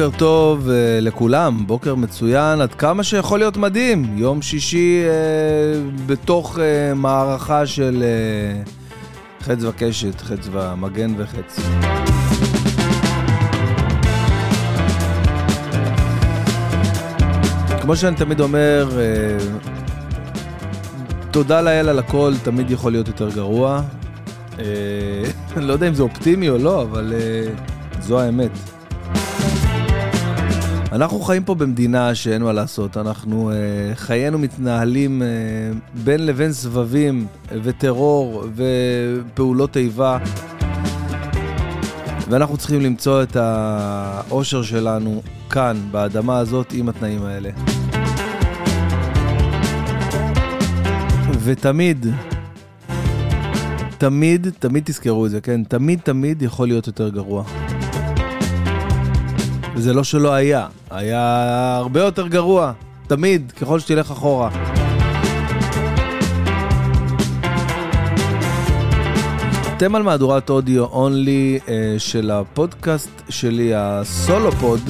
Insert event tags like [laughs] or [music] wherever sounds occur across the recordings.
בוקר טוב uh, לכולם, בוקר מצוין, עד כמה שיכול להיות מדהים. יום שישי uh, בתוך uh, מערכה של uh, חץ וקשת, חץ ומגן וחץ. כמו שאני תמיד אומר, uh, תודה לאל על הכל, תמיד יכול להיות יותר גרוע. Uh, [laughs] לא יודע אם זה אופטימי או לא, אבל uh, זו האמת. אנחנו חיים פה במדינה שאין מה לעשות, אנחנו, uh, חיינו מתנהלים uh, בין לבין סבבים וטרור ופעולות איבה, ואנחנו צריכים למצוא את האושר שלנו כאן, באדמה הזאת, עם התנאים האלה. ותמיד, תמיד, תמיד תזכרו את זה, כן? תמיד, תמיד יכול להיות יותר גרוע. וזה לא שלא היה, היה הרבה יותר גרוע, תמיד, ככל שתלך אחורה. אתם על מהדורת אודיו אונלי uh, של הפודקאסט שלי, הסולו פוד.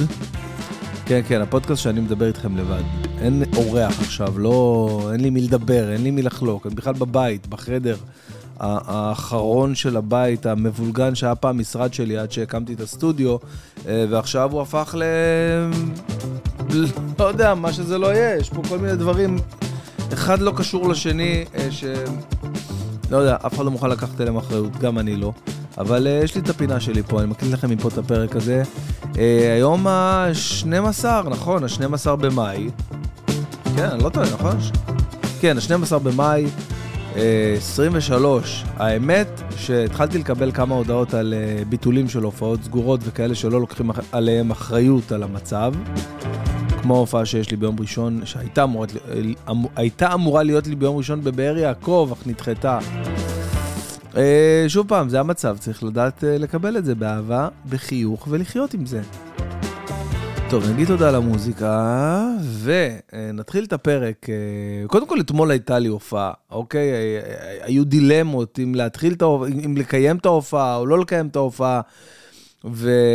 כן, כן, הפודקאסט שאני מדבר איתכם לבד. אין אורח עכשיו, לא... אין לי מי לדבר, אין לי מי לחלוק. אני בכלל בבית, בחדר. האחרון של הבית, המבולגן שהיה פעם משרד שלי עד שהקמתי את הסטודיו, אה, ועכשיו הוא הפך ל... לא יודע, מה שזה לא יהיה, יש פה כל מיני דברים, אחד לא קשור לשני, אה, ש... לא יודע, אף אחד לא מוכן לקחת אליהם אחריות, גם אני לא. אבל uh, יש לי את הפינה שלי פה, אני מקליט לכם מפה את הפרק הזה. Uh, היום ה-12, נכון, ה-12 במאי. כן, אני לא טועה, נכון? כן, ה-12 במאי. 23. האמת שהתחלתי לקבל כמה הודעות על אה, ביטולים של הופעות סגורות וכאלה שלא לוקחים עליהם אחריות על המצב. כמו ההופעה שיש לי ביום ראשון, שהייתה אמורה, אה, אמורה להיות לי ביום ראשון בבאר יעקב, אך נדחתה. אה, שוב פעם, זה המצב, צריך לדעת לקבל את זה באהבה, בחיוך ולחיות עם זה. טוב, נגיד תודה על המוזיקה, ונתחיל את הפרק. קודם כל, אתמול הייתה לי הופעה, אוקיי? היו דילמות אם להתחיל את ההופעה, אם לקיים את ההופעה או לא לקיים את ההופעה, ומאוד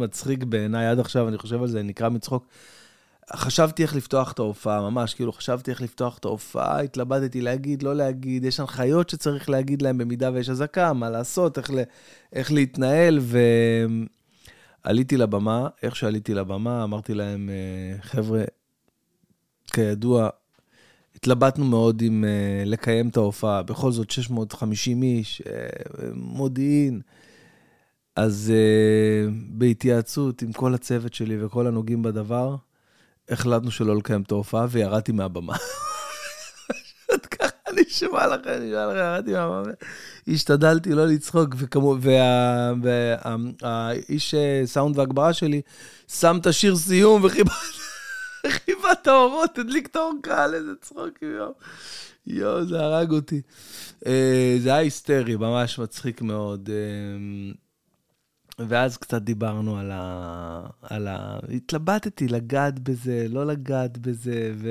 [laughs] מצחיק בעיניי עד עכשיו, אני חושב על זה, נקרא מצחוק. חשבתי איך לפתוח את ההופעה, ממש, כאילו, חשבתי איך לפתוח את ההופעה, התלבטתי להגיד, לא להגיד, יש הנחיות שצריך להגיד להם במידה ויש אזעקה, מה לעשות, איך, ל, איך להתנהל, ו... עליתי לבמה, איך שעליתי לבמה, אמרתי להם, אה, חבר'ה, כידוע, התלבטנו מאוד עם uh, לקיים את ההופעה, בכל זאת 650 איש, uh, מודיעין. אז uh, בהתייעצות עם כל הצוות שלי וכל הנוגעים בדבר, החלטנו שלא לקיים את ההופעה וירדתי מהבמה. [laughs] אני אשמע לכם, אני אשמע לכם, ירדתי מהבמה. השתדלתי לא לצחוק, והאיש אה, סאונד והגברה שלי שם את השיר סיום וחיבה [laughs] את האורות, הדליק את האור קהל, איזה צחוק, יואו. יואו, זה הרג אותי. אה, זה היה היסטרי, ממש מצחיק מאוד. אה, ואז קצת דיברנו על ה... על ה... התלבטתי לגעת בזה, לא לגעת בזה, ו...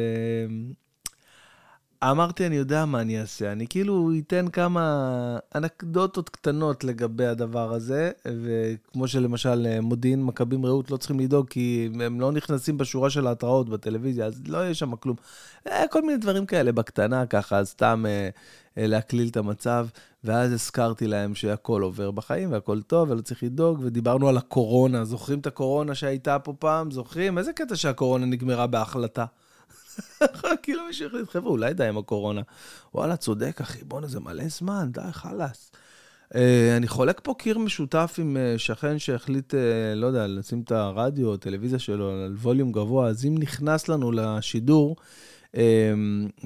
אמרתי, אני יודע מה אני אעשה. אני כאילו אתן כמה אנקדוטות קטנות לגבי הדבר הזה, וכמו שלמשל מודיעין, מכבים רעות לא צריכים לדאוג, כי הם לא נכנסים בשורה של ההתראות בטלוויזיה, אז לא יהיה שם כלום. אה, כל מיני דברים כאלה בקטנה, ככה, סתם אה, אה, להקליל את המצב. ואז הזכרתי להם שהכל עובר בחיים והכל טוב ולא צריך לדאוג, ודיברנו על הקורונה. זוכרים את הקורונה שהייתה פה פעם? זוכרים? איזה קטע שהקורונה נגמרה בהחלטה. [laughs] כאילו מישהו החליט, חבר'ה, אולי די עם הקורונה. וואלה, צודק, אחי, בואנה, זה מלא זמן, די, חלאס. Uh, אני חולק פה קיר משותף עם uh, שכן שהחליט, uh, לא יודע, לשים את הרדיו הטלוויזיה שלו על ווליום גבוה, אז אם נכנס לנו לשידור uh,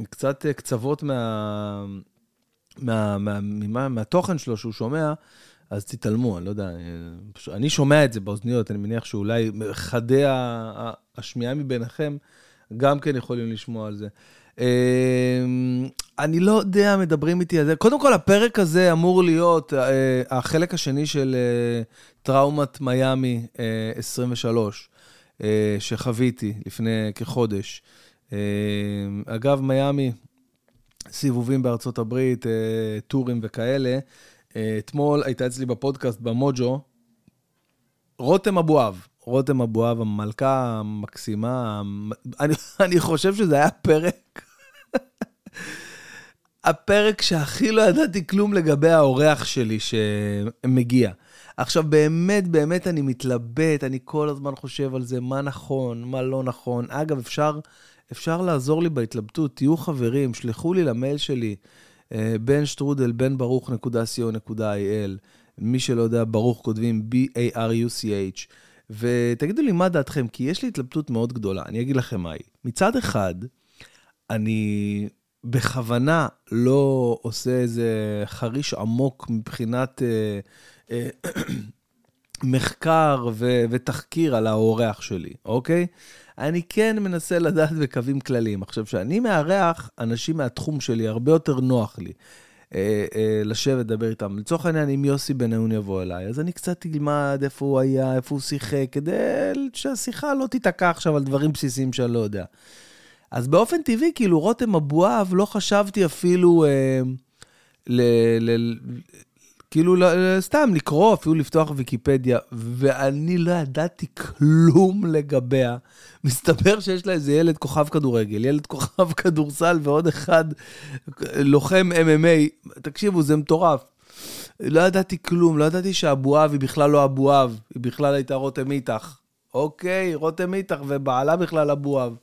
קצת קצוות מה, מה, מה, מה, מהתוכן שלו שהוא שומע, אז תתעלמו, אני לא יודע, אני שומע את זה באוזניות, אני מניח שאולי חדי השמיעה מביניכם גם כן יכולים לשמוע על זה. אמ, אני לא יודע, מדברים איתי על זה. קודם כל, הפרק הזה אמור להיות אה, החלק השני של אה, טראומת מיאמי 23, אה, שחוויתי לפני כחודש. אגב, מיאמי, סיבובים בארצות הברית, טורים וכאלה. אתמול הייתה אצלי בפודקאסט במוג'ו, רותם אבואב, רותם אבואב, המלכה המקסימה, אני, אני חושב שזה היה פרק, הפרק שהכי לא ידעתי כלום לגבי האורח שלי שמגיע. עכשיו, באמת, באמת אני מתלבט, אני כל הזמן חושב על זה, מה נכון, מה לא נכון. אגב, אפשר, אפשר לעזור לי בהתלבטות, תהיו חברים, שלחו לי למייל שלי, אה, בן שטרודל, בן ברוך נקודה co.il. מי שלא יודע, ברוך כותבים B-A-R-U-C-H. ותגידו לי מה דעתכם, כי יש לי התלבטות מאוד גדולה, אני אגיד לכם מהי. מצד אחד, אני בכוונה לא עושה איזה חריש עמוק מבחינת אה, אה, [clears throat] מחקר ו- ותחקיר על האורח שלי, אוקיי? אני כן מנסה לדעת בקווים כלליים. עכשיו, כשאני מארח אנשים מהתחום שלי, הרבה יותר נוח לי. אה, אה, לשבת, לדבר איתם. לצורך העניין, אם יוסי בניון יבוא אליי, אז אני קצת אלמד איפה הוא היה, איפה הוא שיחק, כדי שהשיחה לא תיתקע עכשיו על דברים בסיסיים שאני לא יודע. אז באופן טבעי, כאילו, רותם אבואב, לא חשבתי אפילו אה, ל, ל, כאילו, סתם לקרוא, אפילו לפתוח ויקיפדיה, ואני לא ידעתי כלום לגביה. מסתבר שיש לה איזה ילד כוכב כדורגל, ילד כוכב כדורסל ועוד אחד לוחם MMA. תקשיבו, זה מטורף. לא ידעתי כלום, לא ידעתי שאבואב היא בכלל לא אבואב, היא בכלל הייתה רותם איתך. אוקיי, רותם איתך ובעלה בכלל אבואב.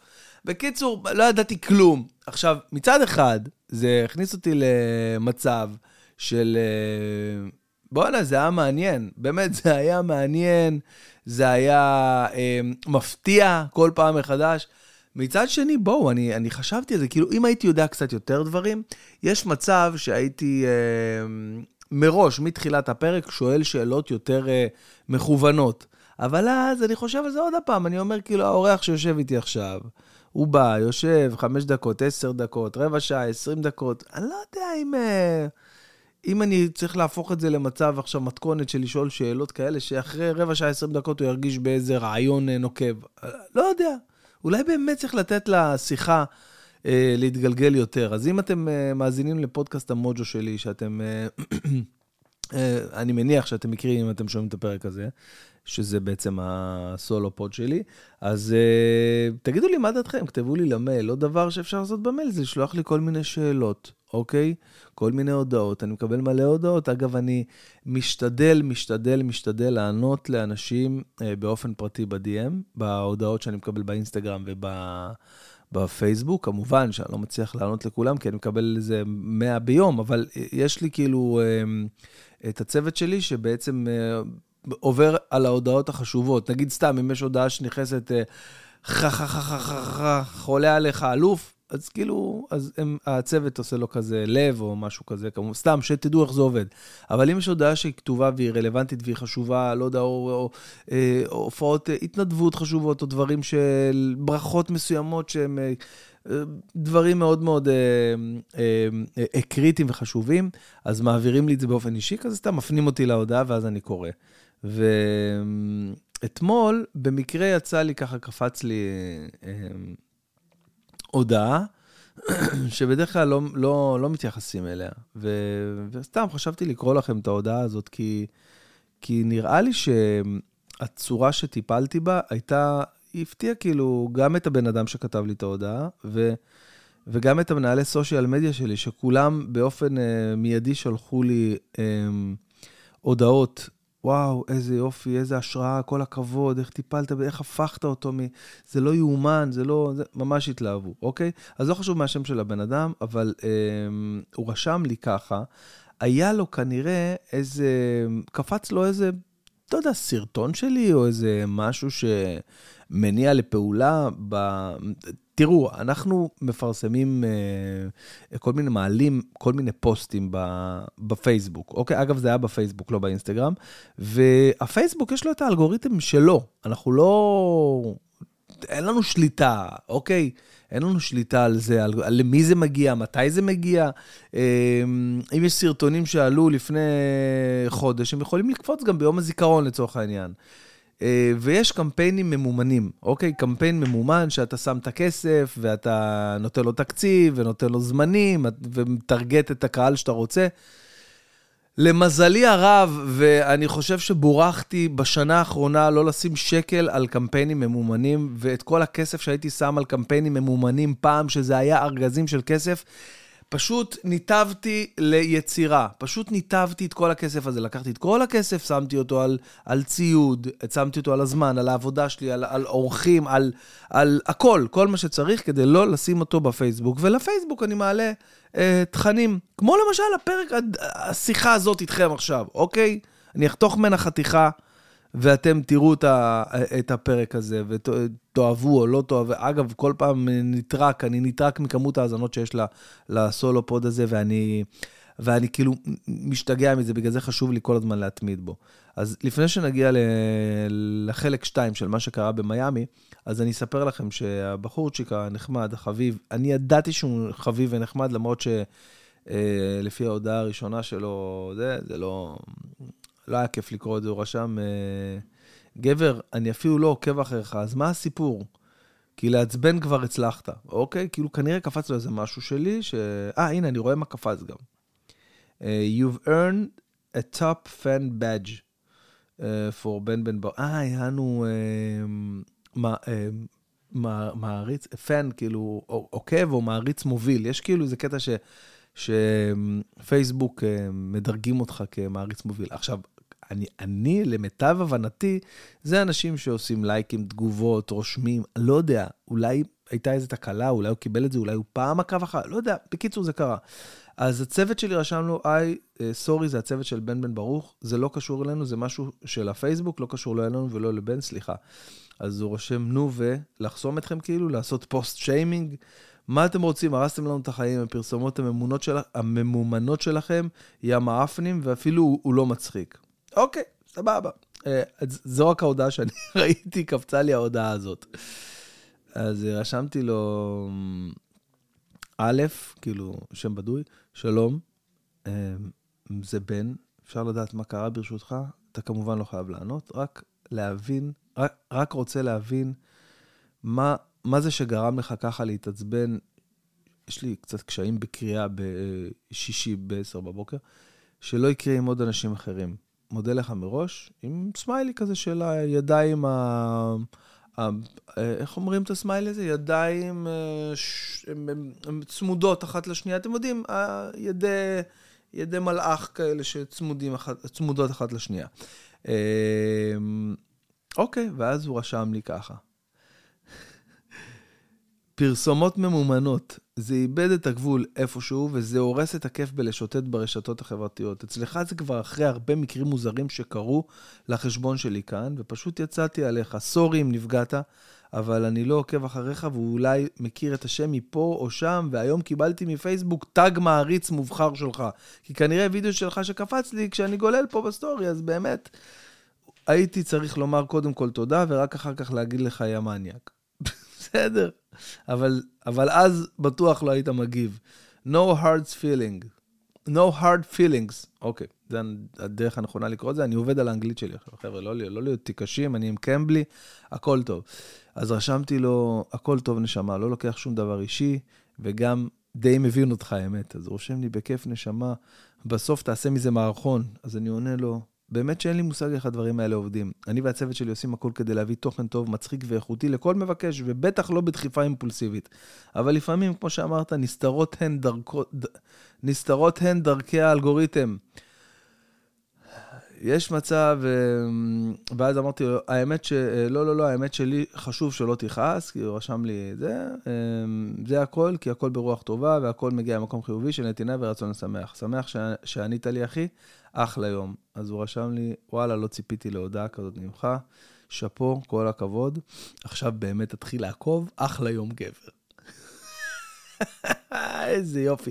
בקיצור, לא ידעתי כלום. עכשיו, מצד אחד, זה הכניס אותי למצב של... אה, בואנה, זה היה מעניין. באמת, זה היה מעניין, זה היה אה, מפתיע כל פעם מחדש. מצד שני, בואו, אני, אני חשבתי על זה, כאילו, אם הייתי יודע קצת יותר דברים, יש מצב שהייתי אה, מראש, מתחילת הפרק, שואל שאלות יותר אה, מכוונות. אבל אז אני חושב על זה עוד פעם, אני אומר, כאילו, האורח שיושב איתי עכשיו, הוא בא, יושב חמש דקות, עשר דקות, רבע שעה, עשרים דקות, אני לא יודע אם... אה, אם אני צריך להפוך את זה למצב עכשיו מתכונת של לשאול שאלות כאלה, שאחרי רבע שעה, עשרים דקות הוא ירגיש באיזה רעיון אה, נוקב. לא יודע, אולי באמת צריך לתת לשיחה אה, להתגלגל יותר. אז אם אתם אה, מאזינים לפודקאסט המוג'ו שלי, שאתם... אה, [clears throat] אה, אני מניח שאתם מכירים אם אתם שומעים את הפרק הזה, שזה בעצם הסולו פוד שלי, אז uh, תגידו לי מה דעתכם, כתבו לי למייל. עוד דבר שאפשר לעשות במייל זה לשלוח לי כל מיני שאלות, אוקיי? כל מיני הודעות, אני מקבל מלא הודעות. אגב, אני משתדל, משתדל, משתדל לענות לאנשים uh, באופן פרטי ב-DM, בהודעות שאני מקבל באינסטגרם וב... בפייסבוק, כמובן שאני לא מצליח לענות לכולם, כי אני מקבל איזה 100 ביום, אבל יש לי כאילו את הצוות שלי, שבעצם עובר על ההודעות החשובות. נגיד סתם, אם יש הודעה שנכנסת, חולה עליך אלוף, אז כאילו, אז הם, הצוות עושה לו כזה לב או משהו כזה, כמו, סתם, שתדעו איך זה עובד. אבל אם יש הודעה שהיא כתובה והיא רלוונטית והיא חשובה, לא יודע, או הופעות התנדבות חשובות, או דברים של ברכות מסוימות שהם דברים מאוד מאוד אה, אה, קריטיים וחשובים, אז מעבירים לי את זה באופן אישי, כזה סתם מפנים אותי להודעה ואז אני קורא. ואתמול, במקרה יצא לי, ככה קפץ לי אה, הודעה, [clears throat] שבדרך כלל לא, לא, לא מתייחסים אליה. ו, וסתם חשבתי לקרוא לכם את ההודעה הזאת, כי, כי נראה לי שהצורה שטיפלתי בה הייתה, היא הפתיעה כאילו גם את הבן אדם שכתב לי את ההודעה, ו, וגם את המנהלי סושיאל מדיה שלי, שכולם באופן uh, מיידי שלחו לי um, הודעות וואו, איזה יופי, איזה השראה, כל הכבוד, איך טיפלת, איך הפכת אותו מ... זה לא יאומן, זה לא... זה ממש התלהבו, אוקיי? אז לא חשוב מהשם של הבן אדם, אבל אה, הוא רשם לי ככה, היה לו כנראה איזה... קפץ לו איזה, לא יודע, סרטון שלי, או איזה משהו שמניע לפעולה ב... תראו, אנחנו מפרסמים uh, כל מיני, מעלים כל מיני פוסטים בפייסבוק, אוקיי? אגב, זה היה בפייסבוק, לא באינסטגרם, והפייסבוק יש לו את האלגוריתם שלו. אנחנו לא... אין לנו שליטה, אוקיי? אין לנו שליטה על זה, על, על למי זה מגיע, מתי זה מגיע. אמ, אם יש סרטונים שעלו לפני חודש, הם יכולים לקפוץ גם ביום הזיכרון לצורך העניין. אה, ויש קמפיינים ממומנים, אוקיי? קמפיין ממומן שאתה שם את הכסף, ואתה נותן לו תקציב, ונותן לו זמנים, ומטרגט את הקהל שאתה רוצה. למזלי הרב, ואני חושב שבורכתי בשנה האחרונה לא לשים שקל על קמפיינים ממומנים, ואת כל הכסף שהייתי שם על קמפיינים ממומנים פעם, שזה היה ארגזים של כסף, פשוט ניתבתי ליצירה. פשוט ניתבתי את כל הכסף הזה. לקחתי את כל הכסף, שמתי אותו על, על ציוד, שמתי אותו על הזמן, על העבודה שלי, על, על אורחים, על, על הכל, כל מה שצריך כדי לא לשים אותו בפייסבוק. ולפייסבוק אני מעלה אה, תכנים, כמו למשל הפרק, השיחה הזאת איתכם עכשיו, אוקיי? אני אחתוך ממנה חתיכה. ואתם תראו את הפרק הזה, ותאהבו או לא תאהבו. אגב, כל פעם נטרק, אני נטרק מכמות ההאזנות שיש לסולו פוד הזה, ואני, ואני כאילו משתגע מזה, בגלל זה חשוב לי כל הזמן להתמיד בו. אז לפני שנגיע לחלק 2 של מה שקרה במיאמי, אז אני אספר לכם שהבחורצ'יק הנחמד, החביב, אני ידעתי שהוא חביב ונחמד, למרות שלפי אה, ההודעה הראשונה שלו, זה, זה לא, לא היה כיף לקרוא את זה, הוא רשם, אה, גבר, אני אפילו לא עוקב אחריך, אז מה הסיפור? כי לעצבן כבר הצלחת, אוקיי? כאילו כנראה קפץ לו איזה משהו שלי, ש... אה, הנה, אני רואה מה קפץ גם. Uh, you've earned a top fan badge uh, for בן בן בר... אה, היה לנו מעריץ, פן, כאילו, עוקב או מעריץ מוביל. יש כאילו איזה קטע ש... שפייסבוק מדרגים אותך כמעריץ מוביל. עכשיו, אני, אני, למיטב הבנתי, זה אנשים שעושים לייקים, תגובות, רושמים, לא יודע, אולי הייתה איזו תקלה, אולי הוא קיבל את זה, אולי הוא פעם עקב אחר, לא יודע, בקיצור, זה קרה. אז הצוות שלי רשם לו, היי, סורי, זה הצוות של בן בן ברוך, זה לא קשור אלינו, זה משהו של הפייסבוק, לא קשור לא אלינו ולא לבן, סליחה. אז הוא רושם, נו, ולחסום אתכם כאילו, לעשות פוסט שיימינג. מה אתם רוצים? הרסתם לנו את החיים, הפרסומות הממומנות, של... הממומנות שלכם, יא מעפנים, ואפילו הוא, הוא לא מצחיק. אוקיי, סבבה. אה, זו רק ההודעה שאני [laughs] ראיתי, קפצה לי ההודעה הזאת. אז רשמתי לו, א', כאילו, שם בדוי, שלום, אה, זה בן, אפשר לדעת מה קרה ברשותך? אתה כמובן לא חייב לענות, רק להבין, רק, רק רוצה להבין מה, מה זה שגרם לך ככה להתעצבן. יש לי קצת קשיים בקריאה בשישי ב-10 בבוקר, שלא יקרה עם עוד אנשים אחרים. מודה לך מראש, עם סמיילי כזה של הידיים ה... ה... איך אומרים את הסמיילי הזה? ידיים אה, ש... צמודות אחת לשנייה. אתם יודעים, ידי, ידי מלאך כאלה שצמודות אחת, אחת לשנייה. אה, אוקיי, ואז הוא רשם לי ככה. פרסומות ממומנות, זה איבד את הגבול איפשהו, וזה הורס את הכיף בלשוטט ברשתות החברתיות. אצלך זה כבר אחרי הרבה מקרים מוזרים שקרו לחשבון שלי כאן, ופשוט יצאתי עליך. Sorry אם נפגעת, אבל אני לא עוקב אחריך, ואולי מכיר את השם מפה או שם, והיום קיבלתי מפייסבוק תג מעריץ מובחר שלך. כי כנראה וידאו שלך שקפץ לי כשאני גולל פה בסטורי, אז באמת, הייתי צריך לומר קודם כל תודה, ורק אחר כך להגיד לך, יא מניאק. בסדר. אבל, אבל אז בטוח לא היית מגיב. No hard feeling. No hard feelings. אוקיי, okay, זה הדרך הנכונה לקרוא את זה. אני עובד על האנגלית שלי עכשיו, חבר'ה, לא, לא להיות תיקשים, אני עם קמבלי, הכל טוב. אז רשמתי לו, הכל טוב נשמה, לא לוקח שום דבר אישי, וגם די מבין אותך, האמת. אז הוא רושם לי בכיף נשמה, בסוף תעשה מזה מערכון. אז אני עונה לו, באמת שאין לי מושג איך הדברים האלה עובדים. אני והצוות שלי עושים הכל כדי להביא תוכן טוב, מצחיק ואיכותי לכל מבקש, ובטח לא בדחיפה אימפולסיבית. אבל לפעמים, כמו שאמרת, נסתרות הן, דרכו, נסתרות הן דרכי האלגוריתם. יש מצב, אה, ואז אמרתי לו, האמת ש... אה, לא, לא, לא, האמת שלי חשוב שלא תכעס, כי הוא רשם לי זה, אה, זה הכל, כי הכל ברוח טובה, והכל מגיע ממקום חיובי של נתינה ורצון לשמח. שמח. שענית לי, אחי, אחלה יום. אז הוא רשם לי, וואלה, לא ציפיתי להודעה כזאת ממך, שאפו, כל הכבוד. עכשיו באמת תתחיל לעקוב, אחלה יום גבר. [laughs] איזה יופי.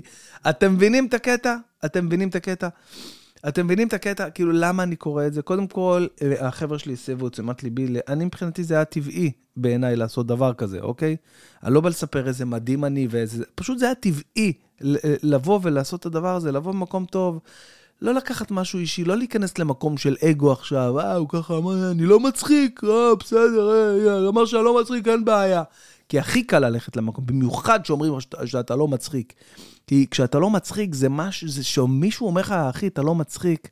אתם מבינים את הקטע? אתם מבינים את הקטע? אתם מבינים את הקטע? כאילו, למה אני קורא את זה? קודם כל, אה, החבר'ה שלי הסבו את תשומת ליבי, אני מבחינתי זה היה טבעי בעיניי לעשות דבר כזה, אוקיי? אני לא בא לספר איזה מדהים אני ואיזה... פשוט זה היה טבעי לבוא ולעשות את הדבר הזה, לבוא במקום טוב. לא לקחת משהו אישי, לא להיכנס למקום של אגו עכשיו, אה, הוא ככה אמר, אני לא מצחיק, אה, בסדר, אה, אמר שאני לא מצחיק, אין בעיה. כי הכי קל ללכת למקום, במיוחד שאומרים שאתה, שאתה לא מצחיק. כי כשאתה לא מצחיק, זה משהו, זה שמישהו אומר לך, אחי, אתה לא מצחיק,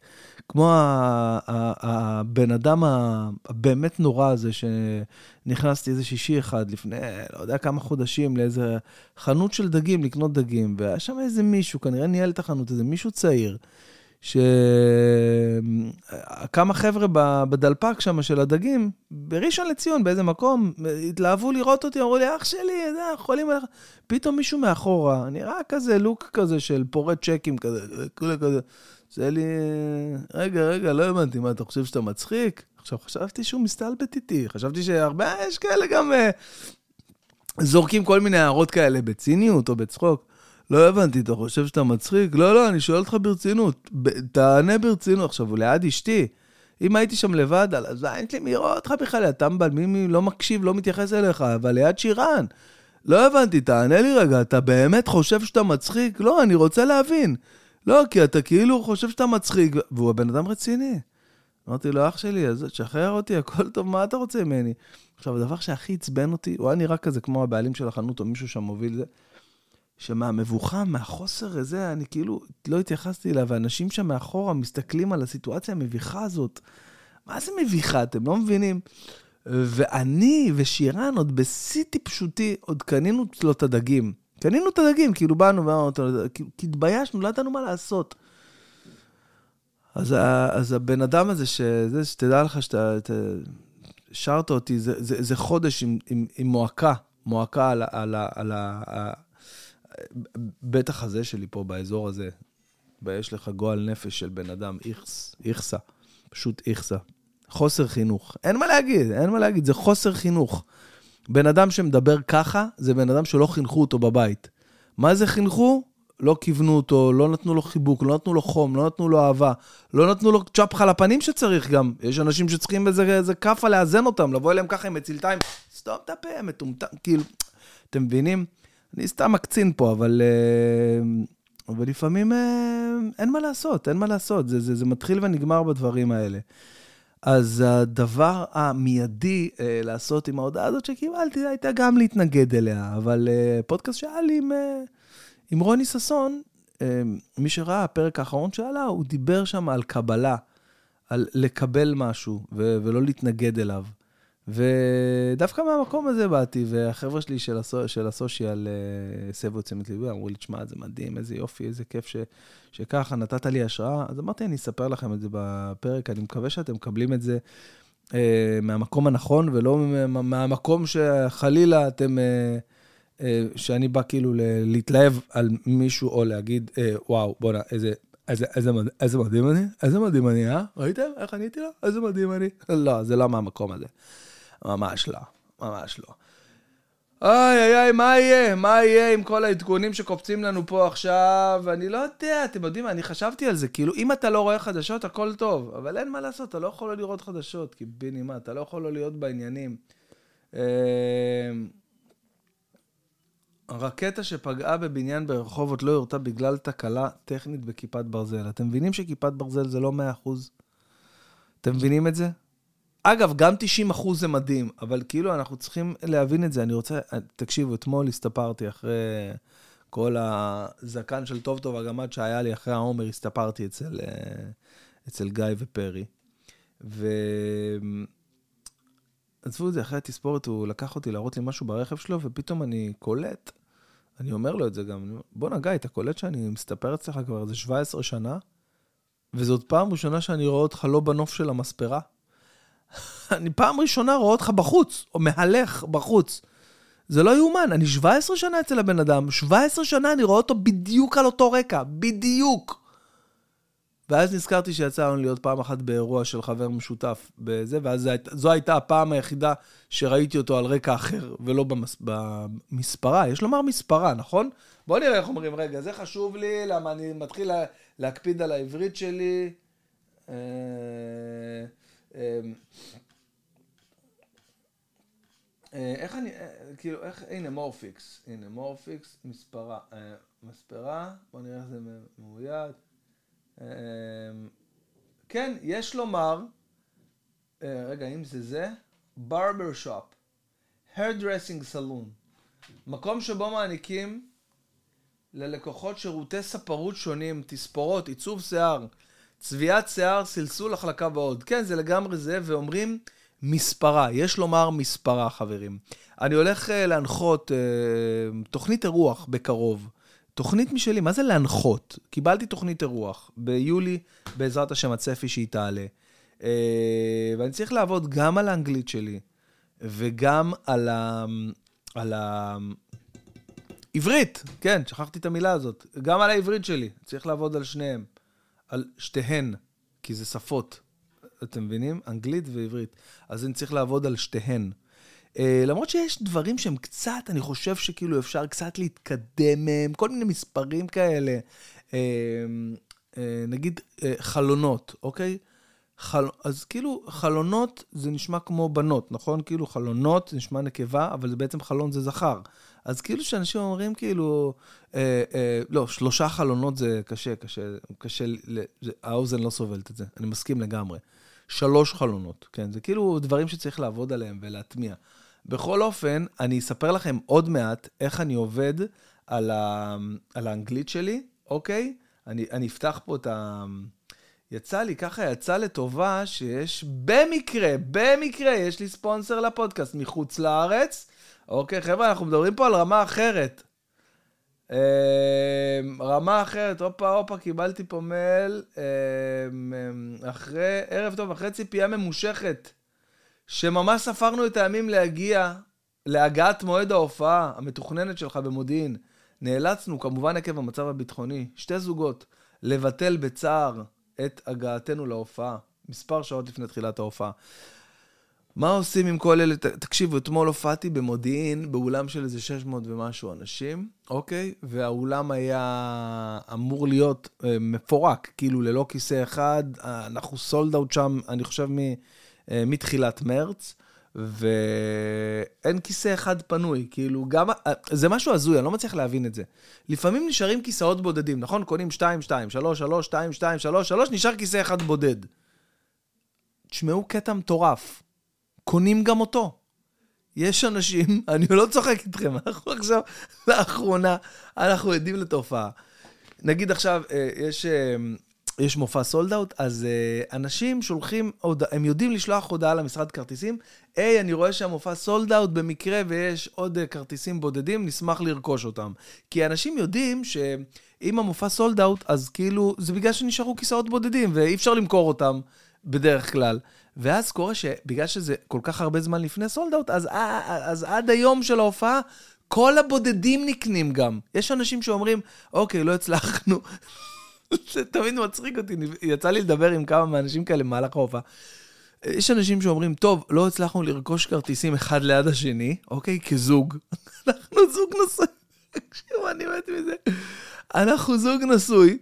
כמו הבן אדם הבאמת נורא הזה, שנכנסתי איזה שישי אחד לפני, לא יודע כמה חודשים, לאיזה חנות של דגים, לקנות דגים, והיה שם איזה מישהו, כנראה ניהל את החנות, איזה מישהו צעיר. שכמה חבר'ה בדלפק שם של הדגים, בראשון לציון, באיזה מקום, התלהבו לראות אותי, אמרו לי, אח שלי, זה, חולים עליך. פתאום מישהו מאחורה, נראה כזה לוק כזה של פורט צ'קים כזה, כזה, כזה. זה לי, רגע, רגע, לא הבנתי, מה, אתה חושב שאתה מצחיק? עכשיו, חשבתי שהוא מסתלבט איתי, חשבתי שהרבה, יש כאלה גם uh, זורקים כל מיני הערות כאלה בציניות או בצחוק. לא הבנתי, אתה חושב שאתה מצחיק? לא, לא, אני שואל אותך ברצינות. תענה ברצינות. עכשיו, הוא ליד אשתי. אם הייתי שם לבד, על הזין שלי, מי רואה אותך בכלל? אתה טמבל, מי, מי לא מקשיב, לא מתייחס אליך, אבל ליד שירן. לא הבנתי, תענה לי רגע, אתה באמת חושב שאתה מצחיק? לא, אני רוצה להבין. לא, כי אתה כאילו חושב שאתה מצחיק, והוא הבן אדם רציני. אמרתי לו, אח שלי, אז תשחרר אותי, הכל טוב, מה אתה רוצה ממני? עכשיו, הדבר שהכי עצבן אותי, הוא היה נראה כזה כמו הבעלים של החנות או מישהו שם מוביל זה. שמהמבוכה, מהחוסר הזה, אני כאילו לא התייחסתי אליו, ואנשים שם מאחורה מסתכלים על הסיטואציה המביכה הזאת. מה זה מביכה? אתם לא מבינים? ואני ושירן עוד בשיא טיפשותי, עוד קנינו לו את הדגים. קנינו את הדגים, כאילו באנו ואמרנו, כי התביישנו, לא ידענו מה לעשות. אז, אז הבן אדם הזה, שזה, שתדע לך שאתה שרת אותי, זה, זה, זה חודש עם, עם, עם מועקה, מועקה על, על, על, על, בטח הזה שלי פה, באזור הזה, יש לך גועל נפש של בן אדם, איכס, איכסה, פשוט איכסה. חוסר חינוך. אין מה להגיד, אין מה להגיד, זה חוסר חינוך. בן אדם שמדבר ככה, זה בן אדם שלא חינכו אותו בבית. מה זה חינכו? לא כיוונו אותו, לא נתנו לו חיבוק, לא נתנו לו חום, לא נתנו לו אהבה, לא נתנו לו צ'פחה לפנים שצריך גם. יש אנשים שצריכים איזה, כאפה לאזן אותם, לבוא אליהם ככה עם מצילתיים, סתום את הפה, מטומטם, כאילו, אתם מבינים? אני סתם מקצין פה, אבל, אה, אבל לפעמים אה, אין מה לעשות, אין מה לעשות. זה, זה, זה מתחיל ונגמר בדברים האלה. אז הדבר המיידי אה, לעשות עם ההודעה הזאת שקיבלתי, הייתה גם להתנגד אליה, אבל אה, פודקאסט שהיה לי עם, אה, עם רוני ששון, אה, מי שראה, הפרק האחרון שעלה, הוא דיבר שם על קבלה, על לקבל משהו ו- ולא להתנגד אליו. ודווקא מהמקום הזה באתי, והחבר'ה שלי של, הסו, של הסושיאל הסבו את תשומת ליבי, אמרו לי, תשמע, זה מדהים, איזה יופי, איזה כיף ש, שככה, נתת לי השראה. אז אמרתי, אני אספר לכם את זה בפרק, אני מקווה שאתם מקבלים את זה אה, מהמקום הנכון, ולא מהמקום שחלילה אתם, אה, אה, שאני בא כאילו להתלהב על מישהו, או להגיד, אה, וואו, בואנה, איזה... איזה, איזה, איזה מדהים אני, איזה מדהים אני, אה? ראיתם איך עניתי לו? איזה מדהים אני. לא, זה לא מהמקום הזה. ממש לא, ממש לא. אוי אוי אוי, מה יהיה? מה יהיה עם כל העדכונים שקופצים לנו פה עכשיו? אני לא יודע, אתם יודעים מה, אני חשבתי על זה, כאילו, אם אתה לא רואה חדשות, הכל טוב, אבל אין מה לעשות, אתה לא יכול לא לראות חדשות, כי ביני מה, אתה לא יכול לא להיות בעניינים. אמ, רקטה שפגעה בבניין ברחובות לא יורתה בגלל תקלה טכנית בכיפת ברזל. אתם מבינים שכיפת ברזל זה לא 100%? אתם מבינים את זה? אגב, גם 90 אחוז זה מדהים, אבל כאילו אנחנו צריכים להבין את זה. אני רוצה, תקשיבו, אתמול הסתפרתי אחרי כל הזקן של טוב טוב הגמד שהיה לי אחרי העומר, הסתפרתי אצל, אצל גיא ופרי. ו... עזבו את זה, אחרי התספורת הוא לקח אותי להראות לי משהו ברכב שלו, ופתאום אני קולט, אני אומר לו את זה גם, בואנה גיא, אתה קולט שאני מסתפר אצלך כבר איזה 17 שנה, וזאת פעם ראשונה שאני רואה אותך לא בנוף של המספרה. [laughs] אני פעם ראשונה רואה אותך בחוץ, או מהלך בחוץ. זה לא יאומן, אני 17 שנה אצל הבן אדם, 17 שנה אני רואה אותו בדיוק על אותו רקע, בדיוק. ואז נזכרתי שיצא לנו להיות פעם אחת באירוע של חבר משותף בזה, ואז זו הייתה הפעם היחידה שראיתי אותו על רקע אחר, ולא במס, במספרה. יש לומר מספרה, נכון? בואו נראה איך אומרים, רגע, זה חשוב לי, למה אני מתחיל לה, להקפיד על העברית שלי. אה, איך אני, כאילו, איך, הנה מורפיקס, הנה מורפיקס, מספרה, מספרה, בואו נראה איך זה מאוית. אמ, כן, יש לומר, אה, רגע, אם זה זה, shop, hair dressing saloon, מקום שבו מעניקים ללקוחות שירותי ספרות שונים, תספורות, עיצוב שיער, צביעת שיער, סלסול, החלקה ועוד. כן, זה לגמרי זה, ואומרים מספרה, יש לומר מספרה, חברים. אני הולך uh, להנחות uh, תוכנית אירוח בקרוב. תוכנית משלי, מה זה להנחות? קיבלתי תוכנית אירוח ביולי, בעזרת השם, הצפי שהיא תעלה. Uh, ואני צריך לעבוד גם על האנגלית שלי, וגם על ה... על ה... עברית, כן, שכחתי את המילה הזאת. גם על העברית שלי, צריך לעבוד על שניהם. על שתיהן, כי זה שפות. אתם מבינים? אנגלית ועברית. אז אני צריך לעבוד על שתיהן. Uh, למרות שיש דברים שהם קצת, אני חושב שכאילו אפשר קצת להתקדם מהם, כל מיני מספרים כאלה. Uh, uh, נגיד uh, חלונות, אוקיי? חל... אז כאילו, חלונות זה נשמע כמו בנות, נכון? כאילו, חלונות זה נשמע נקבה, אבל זה בעצם חלון זה זכר. אז כאילו שאנשים אומרים כאילו, אה, אה, לא, שלושה חלונות זה קשה, קשה, קשה, זה, האוזן לא סובלת את זה, אני מסכים לגמרי. שלוש חלונות, כן? זה כאילו דברים שצריך לעבוד עליהם ולהטמיע. בכל אופן, אני אספר לכם עוד מעט איך אני עובד על, ה, על האנגלית שלי, אוקיי? אני, אני אפתח פה את ה... יצא לי, ככה יצא לטובה שיש במקרה, במקרה, יש לי ספונסר לפודקאסט מחוץ לארץ. אוקיי, חבר'ה, אנחנו מדברים פה על רמה אחרת. אמ, רמה אחרת, הופה, הופה, קיבלתי פה מייל אמ, אמ, אחרי, ערב טוב, אחרי ציפייה ממושכת, שממש ספרנו את הימים להגיע להגעת מועד ההופעה המתוכננת שלך במודיעין. נאלצנו, כמובן עקב המצב הביטחוני, שתי זוגות, לבטל בצער את הגעתנו להופעה, מספר שעות לפני תחילת ההופעה. מה עושים עם כל אלה? תקשיבו, אתמול הופעתי במודיעין, באולם של איזה 600 ומשהו אנשים, אוקיי? והאולם היה אמור להיות אה, מפורק, כאילו ללא כיסא אחד. אנחנו סולד אאוט שם, אני חושב, מ, אה, מתחילת מרץ, ואין כיסא אחד פנוי. כאילו, גם... אה, זה משהו הזוי, אני לא מצליח להבין את זה. לפעמים נשארים כיסאות בודדים, נכון? קונים 2, 2, 3, 3, 2, 2, 3, 3, נשאר כיסא אחד בודד. תשמעו קטע מטורף. קונים גם אותו. יש אנשים, [laughs] אני לא צוחק איתכם, [laughs] אנחנו עכשיו, לאחרונה, אנחנו עדים לתופעה. נגיד עכשיו, אה, יש, אה, יש מופע sold out, אז אה, אנשים שולחים, הם יודעים לשלוח הודעה למשרד כרטיסים, היי, אני רואה שהמופע sold out במקרה ויש עוד כרטיסים בודדים, נשמח לרכוש אותם. כי אנשים יודעים שאם המופע sold out, אז כאילו, זה בגלל שנשארו כיסאות בודדים ואי אפשר למכור אותם בדרך כלל. ואז קורה שבגלל שזה כל כך הרבה זמן לפני sold out, אז, אז עד היום של ההופעה, כל הבודדים נקנים גם. יש אנשים שאומרים, אוקיי, לא הצלחנו. זה תמיד מצחיק אותי, יצא לי לדבר עם כמה מהאנשים כאלה במהלך ההופעה. יש אנשים שאומרים, טוב, לא הצלחנו לרכוש כרטיסים אחד ליד השני, אוקיי, כזוג. [laughs] אנחנו זוג נשוי. תקשיבו, אני מת מזה. אנחנו זוג נשוי.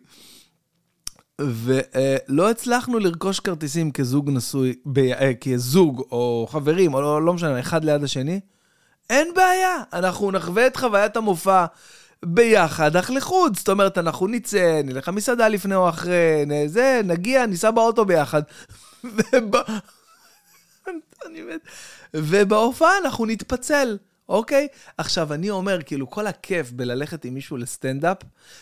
ולא הצלחנו לרכוש כרטיסים כזוג נשוי, ב, אה, כזוג או חברים, או לא, לא משנה, אחד ליד השני. אין בעיה, אנחנו נחווה את חוויית המופע ביחד, אך לחוץ. זאת אומרת, אנחנו נצא, נלך למסעדה לפני או אחרי, זה, נגיע, ניסע באוטו ביחד. [laughs] וב... [laughs] ובהופעה אנחנו נתפצל. אוקיי? עכשיו, אני אומר, כאילו, כל הכיף בללכת עם מישהו לסטנדאפ,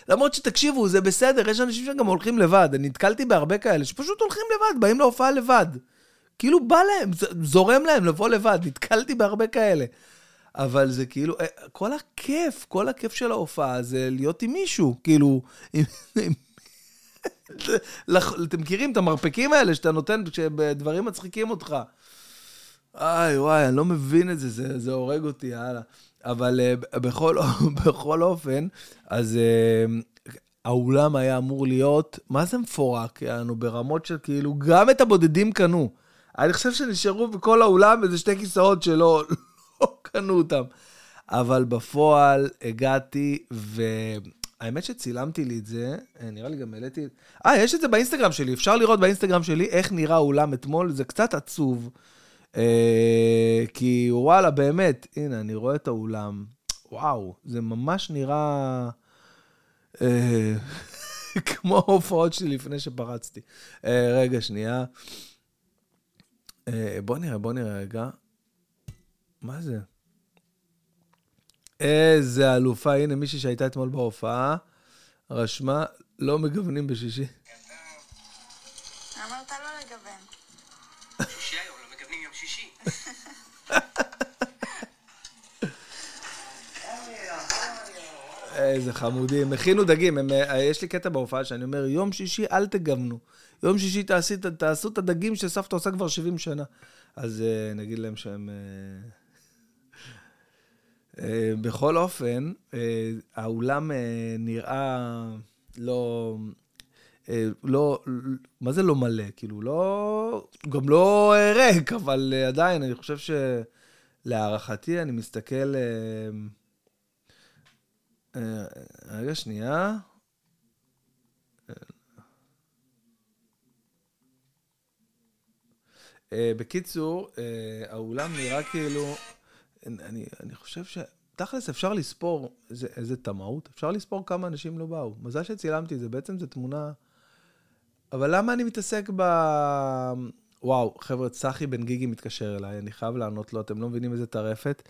למרות שתקשיבו, זה בסדר, יש אנשים שגם הולכים לבד. אני נתקלתי בהרבה כאלה שפשוט הולכים לבד, באים להופעה לבד. כאילו, בא להם, זורם להם לבוא לבד, נתקלתי בהרבה כאלה. אבל זה כאילו, אה, כל הכיף, כל הכיף של ההופעה זה להיות עם מישהו, כאילו, עם... אתם מכירים את המרפקים האלה שאתה נותן כשדברים מצחיקים אותך. איי, וואי, אני לא מבין את זה, זה, זה הורג אותי, יאללה. אבל uh, בכל, [laughs] בכל אופן, אז uh, האולם היה אמור להיות, מה זה מפורק? יענו, ברמות של כאילו, גם את הבודדים קנו. אני חושב שנשארו בכל האולם איזה שתי כיסאות שלא לא קנו אותם. אבל בפועל הגעתי, והאמת שצילמתי לי את זה, אה, נראה לי גם העליתי... אה, יש את זה באינסטגרם שלי, אפשר לראות באינסטגרם שלי איך נראה האולם אתמול, זה קצת עצוב. אה, כי וואלה, באמת, הנה, אני רואה את האולם. וואו, זה ממש נראה אה, [laughs] כמו ההופעות שלי לפני שפרצתי. אה, רגע, שנייה. בוא נראה, בוא נראה רגע. מה זה? איזה אלופה, הנה מישהי שהייתה אתמול בהופעה, רשמה, לא מגוונים בשישי. אמרת לא לגוון. שישי היום, לא מגוונים יום שישי. איזה חמודים. הכינו דגים, הם, אה, יש לי קטע בהופעה שאני אומר, יום שישי אל תגוונו. יום שישי תעשי, תעשו את הדגים שסבתא עושה כבר 70 שנה. אז uh, נגיד להם שהם... Uh, בכל אופן, uh, האולם uh, נראה לא... לא, מה זה לא מלא? כאילו, לא... גם לא ריק, אבל עדיין, אני חושב שלהערכתי, אני מסתכל... אה, רגע, שנייה. אה, בקיצור, אה, האולם נראה כאילו... אני, אני חושב ש... תכלס, אפשר לספור, איזה, איזה טמאות, אפשר לספור כמה אנשים לא באו. מזל שצילמתי את זה, בעצם זו תמונה... אבל למה אני מתעסק ב... וואו, חבר'ה, צחי בן גיגי מתקשר אליי, אני חייב לענות לו, אתם לא מבינים איזה טרפת.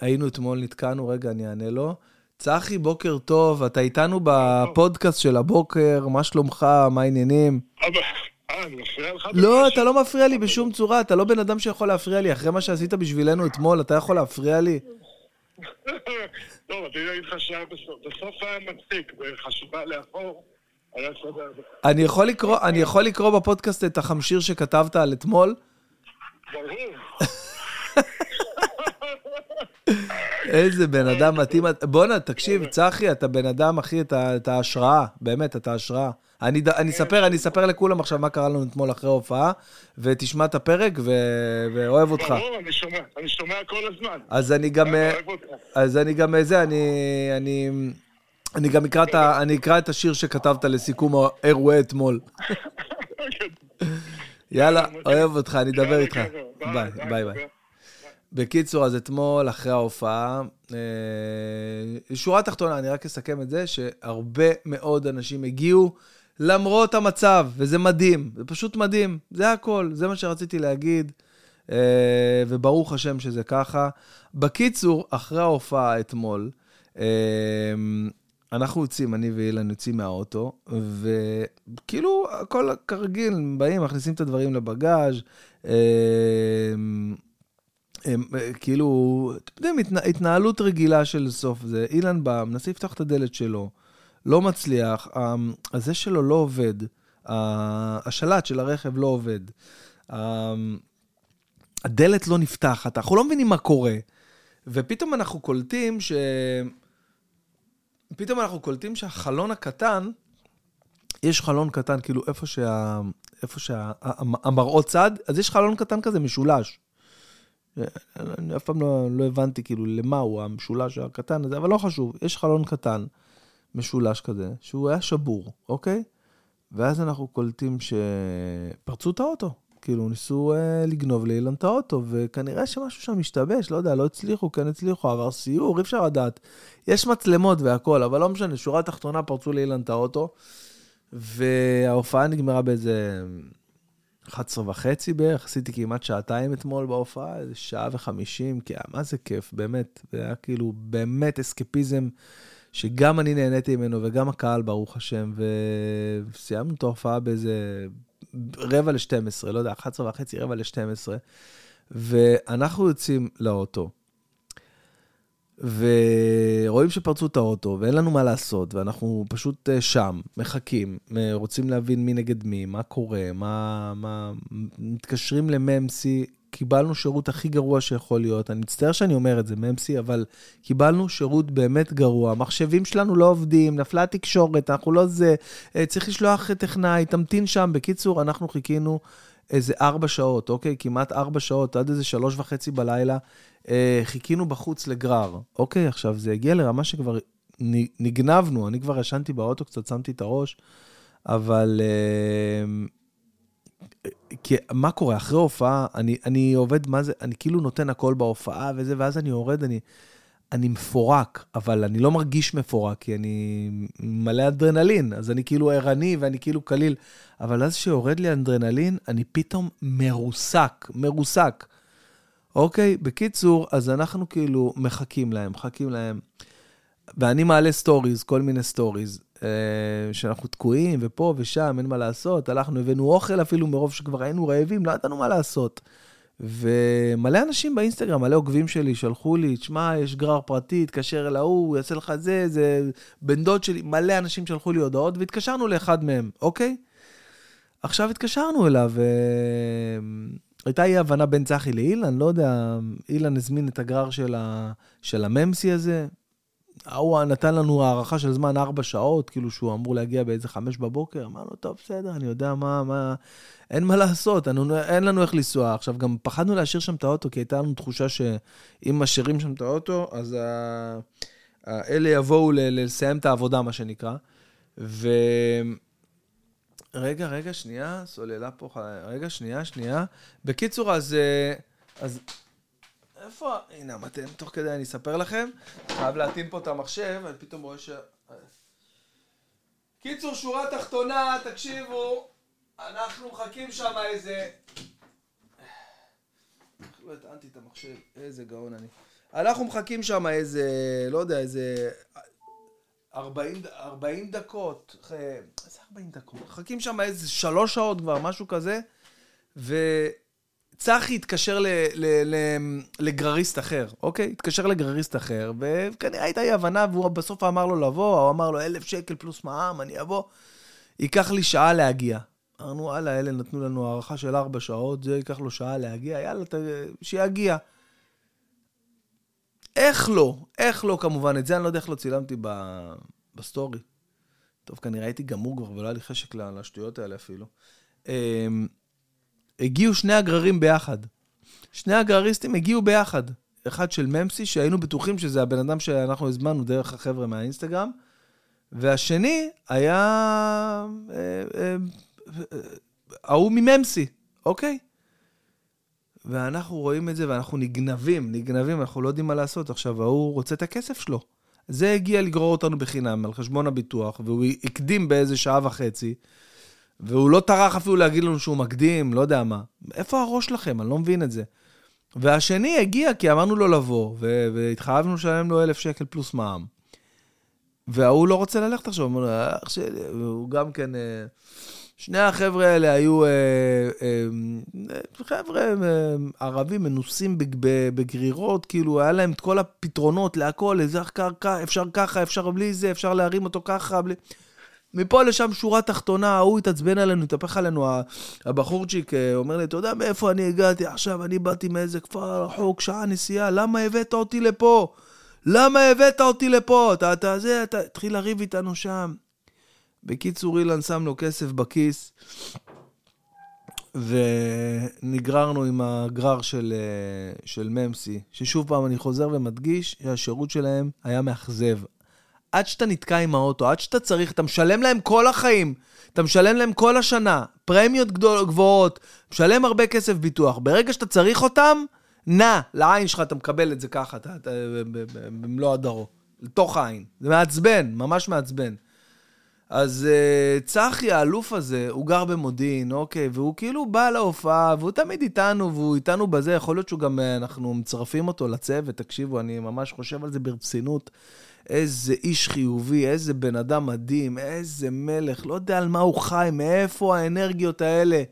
היינו אתמול, נתקענו, רגע, אני אענה לו. צחי, בוקר טוב, אתה איתנו בפודקאסט של הבוקר, מה שלומך, מה העניינים? אני מפריע לך? לא, אתה לא מפריע לי בשום צורה, אתה לא בן אדם שיכול להפריע לי. אחרי מה שעשית בשבילנו אתמול, אתה יכול להפריע לי? [laughs] טוב, רציתי להגיד לך שבסוף היה מצחיק, בחשיבה לאחור. אני יכול לקרוא, אני יכול לקרוא בפודקאסט את החמשיר שכתבת על אתמול? ברור. [laughs] איזה בן אדם מתאים. בואנה, תקשיב, צחי, אתה בן אדם, אחי, אתה השראה, באמת, אתה השראה. אני, אני אספר, אני אספר לכולם עכשיו מה קרה לנו אתמול אחרי ההופעה, ותשמע את הפרק, ו... ואוהב אותך. ברור, אני שומע, אני שומע כל הזמן. אז אני גם, אז אני גם, זה, אני, אני, אני גם אקרא את, ה, אני אקרא את השיר שכתבת לסיכום האירועי אתמול. [laughs] יאללה, אוהב אותך, אני אדבר איתך. ביי, ביי, ביי. בקיצור, אז אתמול, אחרי ההופעה, אה, שורה תחתונה, אני רק אסכם את זה, שהרבה מאוד אנשים הגיעו למרות המצב, וזה מדהים, זה פשוט מדהים, זה הכל, זה מה שרציתי להגיד, אה, וברוך השם שזה ככה. בקיצור, אחרי ההופעה אתמול, אה, אנחנו יוצאים, אני ואילן יוצאים מהאוטו, וכאילו, הכל כרגיל, באים, מכניסים את הדברים לבגאז', הם, אה, כאילו, אתם יודעים, התנה, התנהלות רגילה של סוף זה. אילן בא, מנסה לפתוח את הדלת שלו, לא מצליח, הזה שלו לא עובד, השלט של הרכב לא עובד, הדלת לא נפתחת, אנחנו לא מבינים מה קורה. ופתאום אנחנו קולטים ש... פתאום אנחנו קולטים שהחלון הקטן, יש חלון קטן, כאילו איפה שה... איפה שהמראות צד, אז יש חלון קטן כזה משולש. אני אף פעם לא, לא הבנתי כאילו למה הוא המשולש הקטן הזה, אבל לא חשוב, יש חלון קטן, משולש כזה, שהוא היה שבור, אוקיי? ואז אנחנו קולטים שפרצו את האוטו. כאילו, ניסו אה, לגנוב לאילן את האוטו, וכנראה שמשהו שם השתבש, לא יודע, לא הצליחו, כן הצליחו, עבר סיור, אי אפשר לדעת. יש מצלמות והכול, אבל לא משנה, שורה תחתונה פרצו לאילן את האוטו, וההופעה נגמרה באיזה 11 וחצי בערך, עשיתי כמעט שעתיים אתמול בהופעה, איזה שעה וחמישים, כי מה זה כיף, באמת. זה היה כאילו באמת אסקפיזם שגם אני נהניתי ממנו וגם הקהל, ברוך השם, וסיימנו את ההופעה באיזה רבע ל-12, לא יודע, 11 וחצי, רבע ל-12, ואנחנו יוצאים לאוטו. ורואים שפרצו את האוטו, ואין לנו מה לעשות, ואנחנו פשוט אה, שם, מחכים, אה, רוצים להבין מי נגד מי, מה קורה, מה... מה... מתקשרים לממסי, קיבלנו שירות הכי גרוע שיכול להיות. אני מצטער שאני אומר את זה, ממסי, אבל קיבלנו שירות באמת גרוע. המחשבים שלנו לא עובדים, נפלה התקשורת, אנחנו לא זה, אה, צריך לשלוח טכנאי, תמתין שם. בקיצור, אנחנו חיכינו איזה ארבע שעות, אוקיי? כמעט ארבע שעות, עד איזה שלוש וחצי בלילה. אה, חיכינו בחוץ לגרר, אוקיי? עכשיו, זה הגיע לרמה שכבר נגנבנו, אני כבר ישנתי באוטו, קצת שמתי את הראש, אבל... אה, כי מה קורה? אחרי הופעה, אני, אני עובד, מה זה, אני כאילו נותן הכל בהופעה וזה, ואז אני יורד, אני, אני מפורק, אבל אני לא מרגיש מפורק, כי אני מלא אדרנלין, אז אני כאילו ערני ואני כאילו קליל. אבל אז שיורד לי אדרנלין, אני פתאום מרוסק, מרוסק. אוקיי? בקיצור, אז אנחנו כאילו מחכים להם, מחכים להם. ואני מעלה סטוריז, כל מיני סטוריז, שאנחנו תקועים, ופה ושם, אין מה לעשות. הלכנו, הבאנו אוכל אפילו מרוב שכבר היינו רעבים, לא ידענו מה לעשות. ומלא אנשים באינסטגרם, מלא עוקבים שלי, שלחו לי, תשמע, יש גרר פרטי, תתקשר אל ההוא, הוא יעשה לך זה, זה בן דוד שלי, מלא אנשים שלחו לי הודעות, והתקשרנו לאחד מהם, אוקיי? עכשיו התקשרנו אליו, אה, הייתה אי הבנה בין צחי לאילן, לא יודע, אילן הזמין את הגרר של, ה, של הממסי הזה. ההוא נתן לנו הערכה של זמן ארבע שעות, כאילו שהוא אמור להגיע באיזה חמש בבוקר. אמרנו, טוב, בסדר, אני יודע מה, מה, אין מה לעשות, אנו, אין לנו איך לנסוע. עכשיו, גם פחדנו להשאיר שם את האוטו, כי הייתה לנו תחושה שאם משאירים שם את האוטו, אז ה... אלה יבואו ל... לסיים את העבודה, מה שנקרא. ו... רגע, רגע, שנייה, סוללה פה, רגע, שנייה, שנייה. בקיצור, אז... אה, אז... איפה... הנה המתן, תוך כדי אני אספר לכם. חייב להטעין פה את המחשב, אני פתאום רואה ש... קיצור, שורה תחתונה, תקשיבו, אנחנו מחכים שם איזה... לא הטענתי את המחשב, איזה גאון אני. אנחנו מחכים שם איזה, לא יודע, איזה 40, 40 דקות, איזה 40 דקות? מחכים שם איזה שלוש שעות כבר, משהו כזה, וצחי התקשר ל, ל, ל, לגרריסט אחר, אוקיי? התקשר לגרריסט אחר, וכנראה הייתה אי הבנה, והוא בסוף אמר לו לבוא, הוא אמר לו אלף שקל פלוס מע"מ, אני אבוא. ייקח לי שעה להגיע. אמרנו, וואלה, אלה נתנו לנו הארכה של ארבע שעות, זה ייקח לו שעה להגיע, יאללה, ת... שיגיע. איך לא? איך לא, כמובן? את זה אני לא יודע איך לא צילמתי ב... בסטורי. טוב, כנראה הייתי גמור כבר, ולא היה לי חשק לשטויות האלה אפילו. הגיעו שני הגררים ביחד. שני הגרריסטים הגיעו ביחד. אחד של ממסי, שהיינו בטוחים שזה הבן אדם שאנחנו הזמנו דרך החבר'ה מהאינסטגרם, והשני היה אה, אה, ההוא מממסי, אוקיי? ואנחנו רואים את זה ואנחנו נגנבים, נגנבים, אנחנו לא יודעים מה לעשות. עכשיו, ההוא רוצה את הכסף שלו. זה הגיע לגרור אותנו בחינם על חשבון הביטוח, והוא הקדים באיזה שעה וחצי, והוא לא טרח אפילו להגיד לנו שהוא מקדים, לא יודע מה. איפה הראש שלכם? אני לא מבין את זה. והשני הגיע כי אמרנו לו לבוא, והתחייבנו לשלם לו אלף שקל פלוס מע"מ. וההוא לא רוצה ללכת עכשיו, אומר, אח שלי, הוא גם כן... אה, שני החבר'ה האלה היו אה, אה, חבר'ה אה, ערבים מנוסים בגרירות, כאילו היה להם את כל הפתרונות להכל, איזה קרקע, אפשר ככה, אפשר בלי זה, אפשר להרים אותו ככה, בלי... מפה לשם שורה תחתונה, ההוא התעצבן עלינו, התהפך עלינו, הבחורצ'יק אה, אומר לי, אתה יודע מאיפה אני הגעתי עכשיו, אני באתי מאיזה כפר רחוק, שעה נסיעה, למה הבאת אותי לפה? למה הבאת אותי לפה? אתה, אתה זה, אתה התחיל לריב איתנו שם. בקיצור, אילן שם לו כסף בכיס, ונגררנו עם הגרר של, אה, של ממסי, ששוב פעם אני חוזר ומדגיש שהשירות שלהם היה מאכזב. עד שאתה נתקע עם האוטו, עד שאתה צריך, אתה משלם להם כל החיים, אתה משלם להם כל השנה, פרמיות גדול, גבוהות, משלם הרבה כסף ביטוח. ברגע שאתה צריך אותם, נע, לעין שלך אתה מקבל את זה ככה, אתה, אתה, במלוא הדרו, לתוך העין. זה מעצבן, ממש מעצבן. אז uh, צחי, האלוף הזה, הוא גר במודיעין, אוקיי, והוא כאילו בא להופעה, והוא תמיד איתנו, והוא איתנו בזה, יכול להיות שהוא גם, uh, אנחנו מצרפים אותו לצוות, תקשיבו, אני ממש חושב על זה ברצינות. איזה איש חיובי, איזה בן אדם מדהים, איזה מלך, לא יודע על מה הוא חי, מאיפה האנרגיות האלה.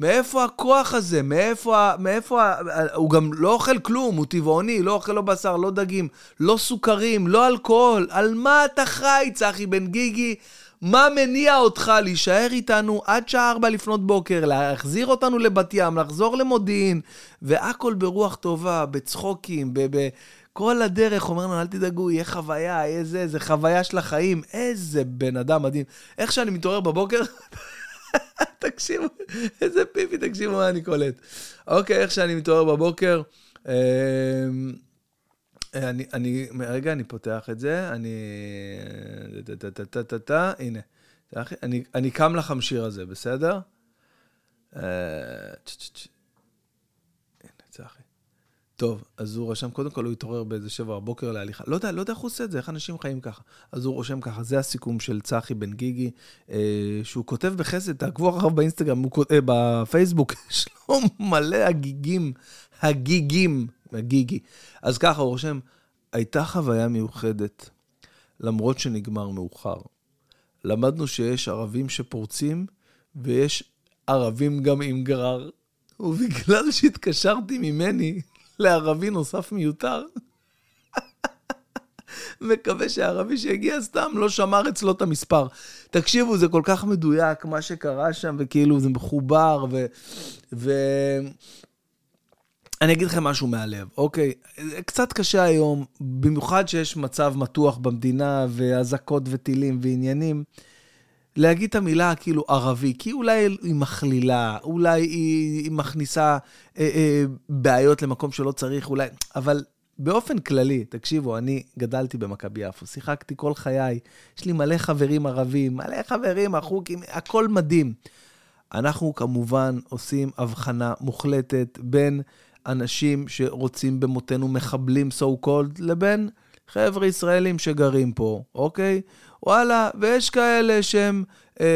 מאיפה הכוח הזה? מאיפה, מאיפה, הוא גם לא אוכל כלום, הוא טבעוני, לא אוכל לא בשר, לא דגים, לא סוכרים, לא אלכוהול. על מה אתה חי, צחי בן גיגי? מה מניע אותך להישאר איתנו עד שעה ארבע לפנות בוקר, להחזיר אותנו לבת ים, לחזור למודיעין, והכל ברוח טובה, בצחוקים, ב... ב כל הדרך אומר לנו, אל תדאגו, יהיה חוויה, יהיה זה, זה חוויה של החיים. איזה בן אדם מדהים. איך שאני מתעורר בבוקר, [laughs] תקשיבו, איזה פיפי, תקשיבו מה אני קולט. אוקיי, איך שאני מתעורר בבוקר, אמ, אני, אני, רגע, אני פותח את זה, אני... טה-טה-טה-טה-טה, הנה. אני, קם לחמשיר הזה, בסדר? אה. טוב, אז הוא רשם, קודם כל הוא התעורר באיזה שבע בבוקר להליכה. לא יודע, לא יודע איך הוא עושה את זה, איך אנשים חיים ככה. אז הוא רושם ככה, זה הסיכום של צחי בן גיגי, אה, שהוא כותב בחסד, תעקבו אחריו באינסטגרם, הוא, כות- אה, בפייסבוק, [laughs] יש לו מלא הגיגים, הגיגים, הגיגי. אז ככה הוא רושם, הייתה חוויה מיוחדת, למרות שנגמר מאוחר. למדנו שיש ערבים שפורצים, ויש ערבים גם עם גרר. ובגלל שהתקשרתי ממני לערבי נוסף מיותר, מקווה שהערבי שהגיע סתם לא שמר אצלו את המספר. תקשיבו, זה כל כך מדויק, מה שקרה שם, וכאילו זה מחובר, ו... ו... אני אגיד לכם משהו מהלב, אוקיי? קצת קשה היום, במיוחד שיש מצב מתוח במדינה, ואזעקות וטילים ועניינים. להגיד את המילה כאילו ערבי, כי אולי היא מכלילה, אולי היא, היא מכניסה אה, אה, בעיות למקום שלא צריך, אולי, אבל באופן כללי, תקשיבו, אני גדלתי במכבי יפו, שיחקתי כל חיי, יש לי מלא חברים ערבים, מלא חברים, החוקים, הכל מדהים. אנחנו כמובן עושים הבחנה מוחלטת בין אנשים שרוצים במותנו מחבלים so called, לבין חבר'ה ישראלים שגרים פה, אוקיי? וואלה, ויש כאלה שהם אה,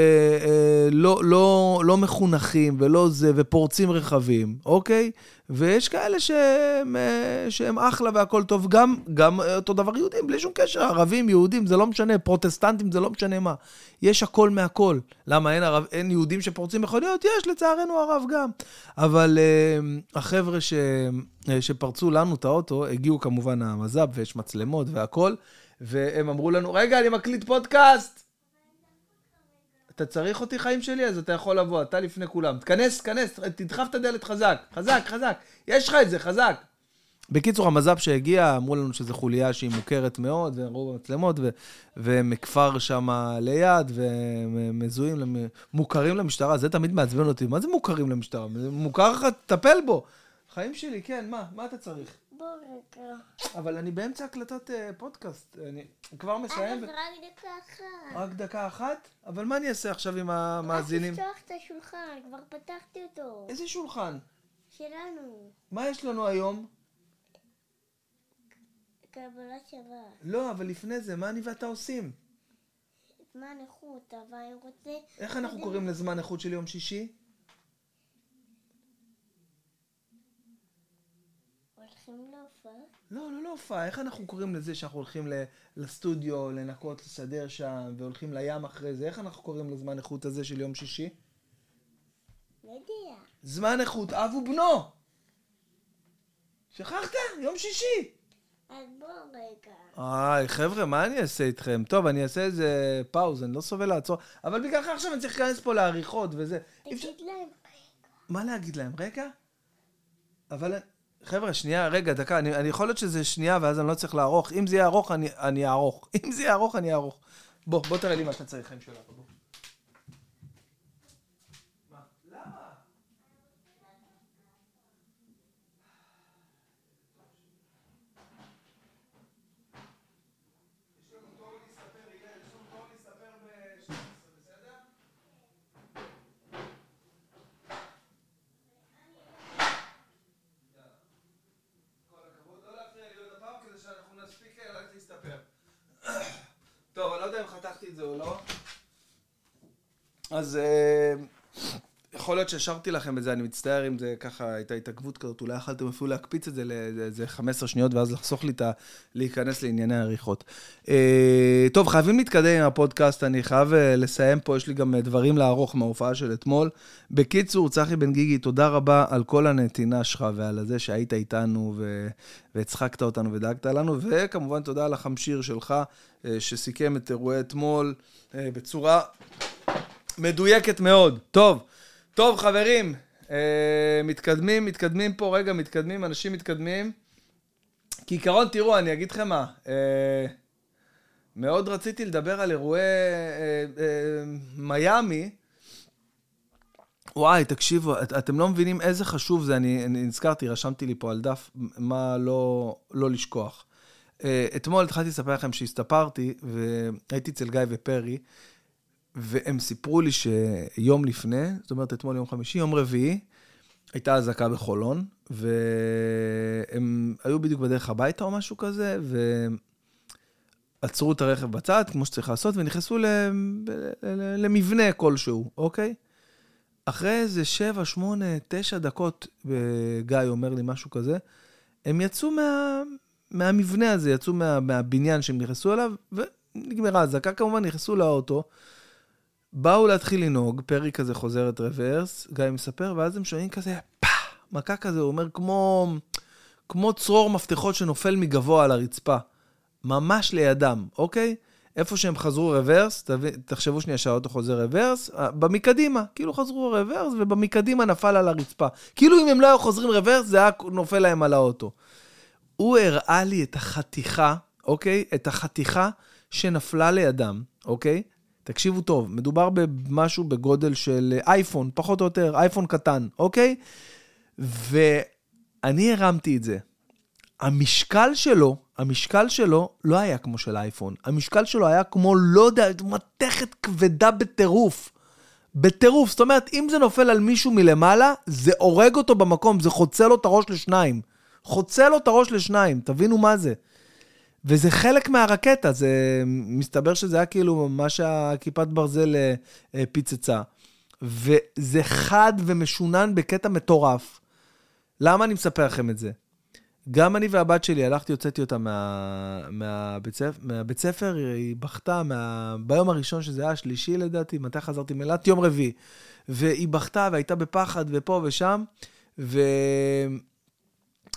אה, לא, לא, לא מחונכים ולא זה, ופורצים רכבים, אוקיי? ויש כאלה שהם, אה, שהם אחלה והכל טוב, גם, גם אה, אותו דבר יהודים, בלי שום קשר, ערבים, יהודים, זה לא משנה, פרוטסטנטים, זה לא משנה מה. יש הכל מהכל. למה אין, ערב, אין יהודים שפורצים מכוניות? יש, לצערנו הרב גם. אבל אה, החבר'ה ש, אה, שפרצו לנו את האוטו, הגיעו כמובן המז"פ ויש מצלמות והכל, והם אמרו לנו, רגע, אני מקליט פודקאסט! אתה צריך אותי חיים שלי, אז אתה יכול לבוא, אתה לפני כולם. תכנס, תכנס, תדחף את הדלת חזק, חזק, חזק. יש לך את זה, חזק. בקיצור, המז"פ שהגיע, אמרו לנו שזו חוליה שהיא מוכרת מאוד, וראו במצלמות, ו- ומכפר שם ליד, ומזוהים, למ- מוכרים למשטרה, זה תמיד מעצבן אותי. מה זה מוכרים למשטרה? מוכר לך, תטפל בו. חיים שלי, כן, מה? מה אתה צריך? בוא רגע. אבל אני באמצע הקלטת אה, פודקאסט, אני כבר מסיים. אבל ו- רק דקה אחת. רק דקה אחת? אבל מה אני אעשה עכשיו עם המאזינים? רק לפתוח את השולחן, כבר פתחתי אותו. איזה שולחן? שלנו. מה יש לנו היום? קבלת שבת. לא, אבל לפני זה, מה אני ואתה עושים? זמן איכות, אבל אני רוצה... איך אנחנו קוראים לזמן איכות של יום שישי? הולכים להופעה? לא, לא, לא הופעה. איך אנחנו קוראים לזה שאנחנו הולכים לסטודיו, לנקות, לסדר שם, והולכים לים אחרי זה? איך אנחנו קוראים לזמן איכות הזה של יום שישי? לא יודע. זמן איכות אב ובנו! שכחת? יום שישי! אז בוא רגע. איי, חבר'ה, מה אני אעשה איתכם? טוב, אני אעשה איזה פאוז, אני לא סובל לעצור. אבל בגללך עכשיו אני צריך להיכנס פה לעריכות וזה. תגיד להם. מה להגיד להם? רגע? אבל... חבר'ה, שנייה, רגע, דקה, אני, אני יכול להיות שזה שנייה ואז אני לא צריך לערוך. אם זה יהיה ארוך, אני, אני אערוך. [laughs] אם זה יהיה ארוך, אני אערוך. בוא, בוא תראה לי מה אתה צריך, חיים שלנו. בוא. מה? למה? יש לנו תור להסתפר, הלל, יש לנו תור להסתפר ב-12, בסדר? כל הכבוד, לא להפריע לי עוד הפעם כדי שאנחנו נספיק אה, רק להסתפר. טוב, אני לא יודע אם חתכתי את זה או לא. אז אה, יכול להיות שהשארתי לכם את זה, אני מצטער אם זה ככה, הייתה התעכבות כזאת, אולי יכלתם אפילו להקפיץ את זה לאיזה 15 שניות, ואז לחסוך לי את ה... להיכנס לענייני העריכות. אה, טוב, חייבים להתקדם עם הפודקאסט, אני חייב אה, לסיים פה, יש לי גם אה, דברים לערוך מההופעה של אתמול. בקיצור, צחי בן גיגי, תודה רבה על כל הנתינה שלך ועל זה שהיית איתנו ו... והצחקת אותנו ודאגת לנו, וכמובן תודה על החמשיר שלך, אה, שסיכם את אירועי אתמול אה, בצורה מדויקת מאוד. טוב, טוב חברים, אה, מתקדמים, מתקדמים פה, רגע, מתקדמים, אנשים מתקדמים. כעיקרון, תראו, אני אגיד לכם מה, אה, מאוד רציתי לדבר על אירועי אה, אה, מיאמי. וואי, תקשיבו, את, אתם לא מבינים איזה חשוב זה, אני, אני נזכרתי, רשמתי לי פה על דף, מה לא, לא לשכוח. אה, אתמול התחלתי לספר לכם שהסתפרתי, והייתי אצל גיא ופרי, והם סיפרו לי שיום לפני, זאת אומרת אתמול יום חמישי, יום רביעי, הייתה אזעקה בחולון, והם היו בדיוק בדרך הביתה או משהו כזה, ועצרו את הרכב בצד, כמו שצריך לעשות, ונכנסו למבנה כלשהו, אוקיי? אחרי איזה 7, 8, 9 דקות, גיא אומר לי משהו כזה, הם יצאו מה... מהמבנה הזה, יצאו מה... מהבניין שהם נכנסו אליו, ונגמרה האזעקה כמובן, נכנסו לאוטו. באו להתחיל לנהוג, פרי כזה חוזרת רוורס, גיא מספר, ואז הם שומעים כזה, פא, מכה כזה, הוא אומר, כמו, כמו צרור מפתחות שנופל מגבוה על הרצפה. ממש לידם, אוקיי? איפה שהם חזרו רוורס, תחשבו שנייה שהאוטו חוזר רוורס, אה, במקדימה, כאילו חזרו רוורס, ובמקדימה נפל על הרצפה. כאילו אם הם לא היו חוזרים רוורס, זה היה נופל להם על האוטו. הוא הראה לי את החתיכה, אוקיי? את החתיכה שנפלה לידם, אוקיי? תקשיבו טוב, מדובר במשהו בגודל של אייפון, פחות או יותר, אייפון קטן, אוקיי? ואני הרמתי את זה. המשקל שלו, המשקל שלו לא היה כמו של אייפון. המשקל שלו היה כמו, לא יודע, מתכת כבדה בטירוף. בטירוף. זאת אומרת, אם זה נופל על מישהו מלמעלה, זה הורג אותו במקום, זה חוצה לו את הראש לשניים. חוצה לו את הראש לשניים, תבינו מה זה. וזה חלק מהרקטה, זה מסתבר שזה היה כאילו מה שהכיפת ברזל אה, אה, פיצצה. וזה חד ומשונן בקטע מטורף. למה אני מספר לכם את זה? גם אני והבת שלי, הלכתי, הוצאתי אותה מה, מהבית, ספר, מהבית ספר, היא בכתה מה, ביום הראשון, שזה היה השלישי לדעתי, מתי חזרתי מאילת? יום רביעי. והיא בכתה והייתה בפחד ופה ושם, ו...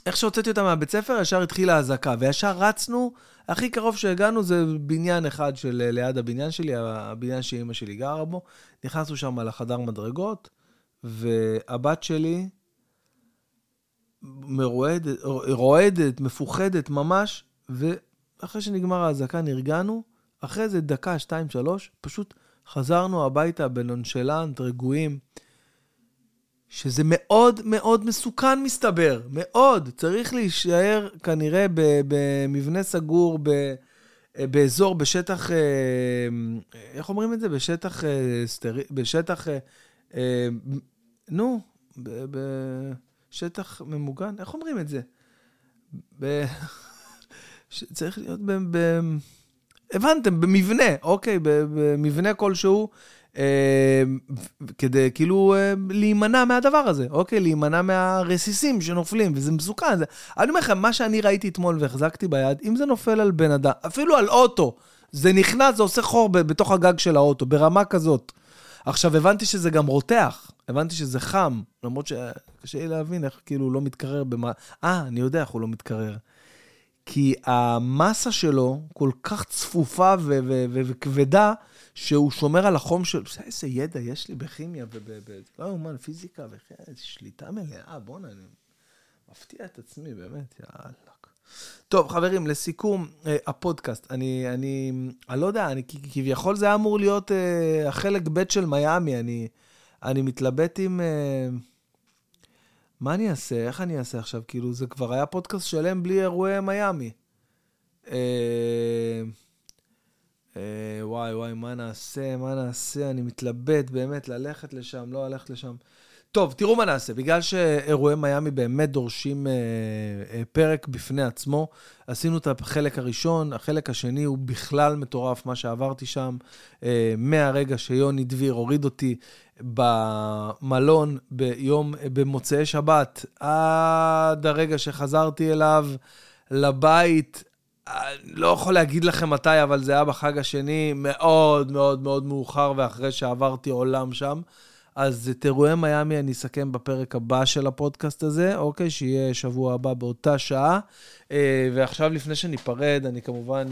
איך שהוצאתי אותה מהבית ספר, ישר התחילה האזעקה, וישר רצנו, הכי קרוב שהגענו זה בניין אחד של ליד הבניין שלי, הבניין שאימא שלי גרה בו. נכנסנו שם לחדר מדרגות, והבת שלי מרועדת, רועדת, מפוחדת ממש, ואחרי שנגמר האזעקה נרגענו, אחרי איזה דקה, שתיים, שלוש, פשוט חזרנו הביתה בנונשלנט, רגועים. שזה מאוד מאוד מסוכן מסתבר, מאוד. צריך להישאר כנראה במבנה סגור, באזור, בשטח, אה, איך אומרים את זה? בשטח אה, סטרי... בשטח, אה, נו, בשטח ממוגן, איך אומרים את זה? ב... [laughs] צריך להיות ב... ב... הבנתם, במבנה, אוקיי, במבנה כלשהו. אה, כדי כאילו אה, להימנע מהדבר הזה, אוקיי? להימנע מהרסיסים שנופלים, וזה מסוכן. זה... אני אומר לכם, מה שאני ראיתי אתמול והחזקתי ביד, אם זה נופל על בן אדם, אפילו על אוטו, זה נכנס, זה עושה חור בתוך הגג של האוטו, ברמה כזאת. עכשיו, הבנתי שזה גם רותח, הבנתי שזה חם, למרות שקשה לי להבין איך כאילו הוא לא מתקרר במה... אה, אני יודע איך הוא לא מתקרר. כי המסה שלו כל כך צפופה וכבדה, שהוא שומר על החום של... איזה ידע יש לי בכימיה וב... לא יאומן, פיזיקה וכן, שליטה מלאה, בואנה, אני מפתיע את עצמי, באמת, יאללה. טוב, חברים, לסיכום, אה, הפודקאסט, אני, אני, אני לא יודע, אני, כביכול זה היה אמור להיות אה, החלק ב' של מיאמי, אני, אני מתלבט עם... אה, מה אני אעשה? איך אני אעשה עכשיו? כאילו, זה כבר היה פודקאסט שלם בלי אירועי מיאמי. אה, וואי, וואי, מה נעשה? מה נעשה? אני מתלבט באמת ללכת לשם, לא ללכת לשם. טוב, תראו מה נעשה. בגלל שאירועי מיאמי באמת דורשים אה, אה, פרק בפני עצמו, עשינו את החלק הראשון, החלק השני הוא בכלל מטורף, מה שעברתי שם. אה, מהרגע שיוני דביר הוריד אותי במלון ביום, במוצאי שבת, עד הרגע שחזרתי אליו לבית, לא יכול להגיד לכם מתי, אבל זה היה בחג השני, מאוד מאוד מאוד מאוחר, ואחרי שעברתי עולם שם. אז את אירועי מיאמי אני אסכם בפרק הבא של הפודקאסט הזה, אוקיי? שיהיה שבוע הבא באותה שעה. אה, ועכשיו, לפני שניפרד, אני כמובן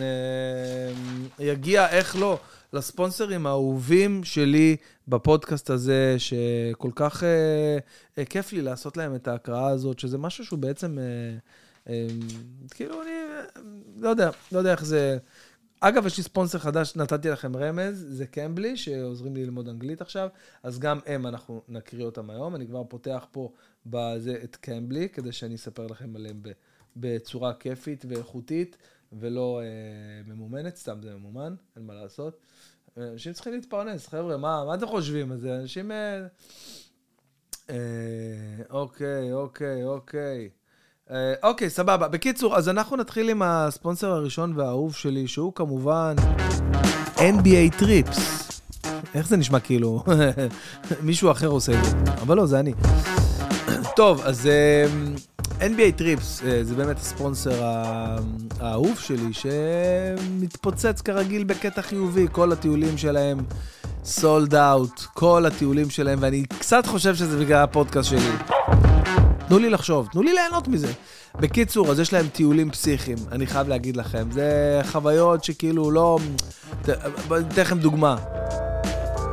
אגיע, אה, איך לא, לספונסרים האהובים שלי בפודקאסט הזה, שכל כך אה, כיף לי לעשות להם את ההקראה הזאת, שזה משהו שהוא בעצם... כאילו, אני לא יודע, לא יודע איך זה... אגב, יש לי ספונסר חדש, נתתי לכם רמז, זה קמבלי, שעוזרים לי ללמוד אנגלית עכשיו, אז גם הם, אנחנו נקריא אותם היום. אני כבר פותח פה בזה את קמבלי, כדי שאני אספר לכם עליהם בצורה כיפית ואיכותית, ולא אה, ממומנת, סתם זה ממומן, אין מה לעשות. אנשים צריכים להתפרנס, חבר'ה, מה, מה אתם חושבים? אז אנשים... אה, אה, אוקיי, אוקיי, אוקיי. אה, אוקיי, סבבה. בקיצור, אז אנחנו נתחיל עם הספונסר הראשון והאהוב שלי, שהוא כמובן NBA טריפס. איך זה נשמע כאילו [laughs] מישהו אחר עושה את זה? אבל לא, זה אני. [clears throat] טוב, אז אה, NBA Trips אה, זה באמת הספונסר האהוב שלי, שמתפוצץ כרגיל בקטע חיובי, כל הטיולים שלהם sold out, כל הטיולים שלהם, ואני קצת חושב שזה בגלל הפודקאסט שלי. תנו לי לחשוב, תנו לי ליהנות מזה. בקיצור, אז יש להם טיולים פסיכיים, אני חייב להגיד לכם. זה חוויות שכאילו לא... בוא ניתן לכם דוגמה.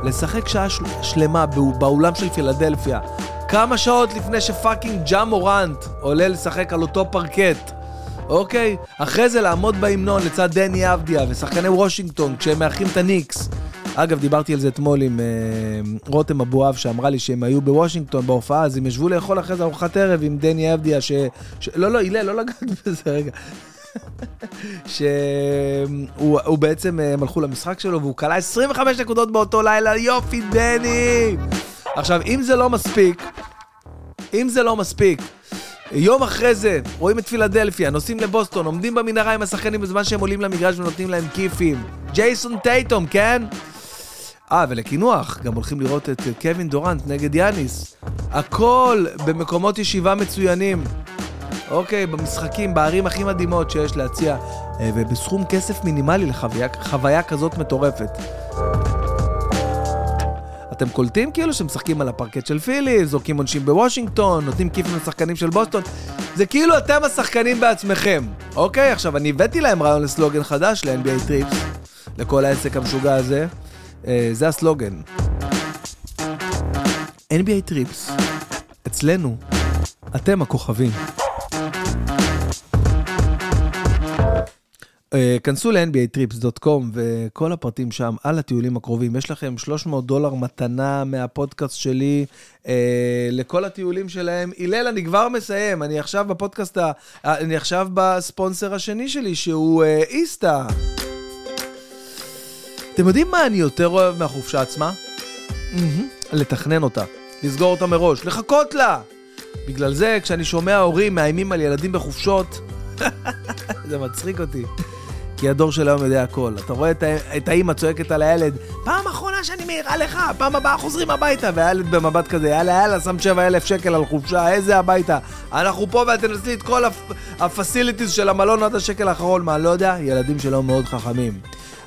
לשחק שעה של... שלמה בא- באולם של פילדלפיה, כמה שעות לפני ש fucking ג'ה מורנט עולה לשחק על אותו פרקט. אוקיי? אחרי זה לעמוד בהמנון לצד דני אבדיה ושחקני וושינגטון כשהם מארחים את הניקס. אגב, דיברתי על זה אתמול עם אה, רותם אבואב, שאמרה לי שהם היו בוושינגטון בהופעה, אז הם ישבו לאכול אחרי זה ארוחת ערב עם דני אבדיה, ש... ש... לא, לא, הלל, לא לגעת [laughs] בזה, רגע. שהוא הוא בעצם, אה, הם הלכו למשחק שלו והוא קלע 25 נקודות באותו לילה, יופי, דני! עכשיו, אם זה לא מספיק, אם זה לא מספיק, יום אחרי זה, רואים את פילדלפיה, נוסעים לבוסטון, עומדים במנהרה עם השחקנים בזמן שהם עולים למגרש ונותנים להם כיפים. ג'ייסון טייטום, כן? אה, ולקינוח, גם הולכים לראות את אה, קווין דורנט נגד יאניס. הכל במקומות ישיבה מצוינים. אוקיי, במשחקים, בערים הכי מדהימות שיש להציע, אה, ובסכום כסף מינימלי לחוויה כזאת מטורפת. אתם קולטים כאילו שמשחקים על הפרקט של פילי, זורקים עונשים בוושינגטון, נותנים כיפים לשחקנים של בוסטון. זה כאילו אתם השחקנים בעצמכם. אוקיי, עכשיו אני הבאתי להם רעיון לסלוגן חדש ל- NBA Trips, לכל העסק המשוגע הזה. אה, זה הסלוגן. NBA Trips, אצלנו, אתם הכוכבים. Uh, כנסו ל-nbatrips.com וכל הפרטים שם על הטיולים הקרובים. יש לכם 300 דולר מתנה מהפודקאסט שלי uh, לכל הטיולים שלהם. הלל, אני כבר מסיים, אני עכשיו בפודקאסט. אני עכשיו בספונסר השני שלי, שהוא uh, איסטה. אתם יודעים מה אני יותר אוהב מהחופשה עצמה? מהמם, לתכנן אותה, לסגור אותה מראש, לחכות לה. בגלל זה, כשאני שומע הורים מאיימים על ילדים בחופשות, [laughs] זה מצחיק אותי. כי הדור של היום יודע הכל. אתה רואה את, את האימא צועקת על הילד, פעם אחרונה שאני מעירה לך, פעם הבאה חוזרים הביתה, והילד במבט כזה, יאללה יאללה, שם 7 אלף שקל על חופשה, איזה הביתה? אנחנו פה ואת תנסי את כל הפ- הפסיליטיז של המלון עד השקל האחרון, מה, לא יודע? ילדים שלו מאוד חכמים.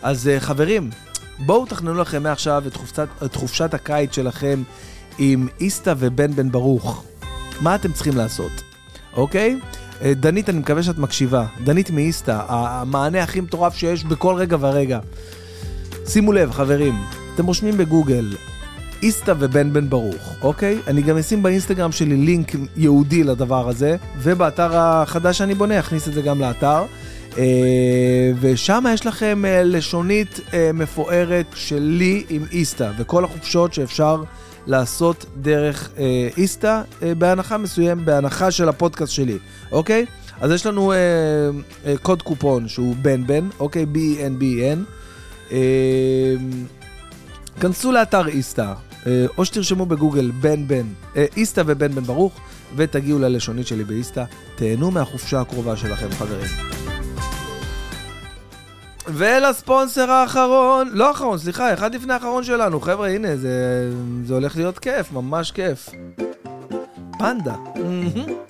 אז אה, חברים, בואו תכננו לכם מעכשיו את חופשת, את חופשת הקיץ שלכם עם איסתא ובן בן ברוך. מה אתם צריכים לעשות, אוקיי? אה, דנית, אני מקווה שאת מקשיבה. דנית מאיסתא, המענה הכי מטורף שיש בכל רגע ורגע. שימו לב, חברים, אתם רושמים בגוגל איסתא ובן בן ברוך, אוקיי? אני גם אשים באינסטגרם שלי לינק ייעודי לדבר הזה, ובאתר החדש שאני בונה, אכניס את זה גם לאתר. אה, ושם יש לכם אה, לשונית אה, מפוארת שלי עם איסתא, וכל החופשות שאפשר לעשות דרך איסתא, בהנחה מסוים, בהנחה של הפודקאסט שלי, אוקיי? אז יש לנו קוד קופון שהוא בן בן, אוקיי? אה, כנסו לאתר איסתא, או שתרשמו בגוגל בן בן, איסתא ובן בן ברוך, ותגיעו ללשונית שלי באיסתא. תהנו מהחופשה הקרובה שלכם, חברים. ולספונסר האחרון, לא האחרון, סליחה, אחד לפני האחרון שלנו. חבר'ה, הנה, זה, זה הולך להיות כיף, ממש כיף. פנדה,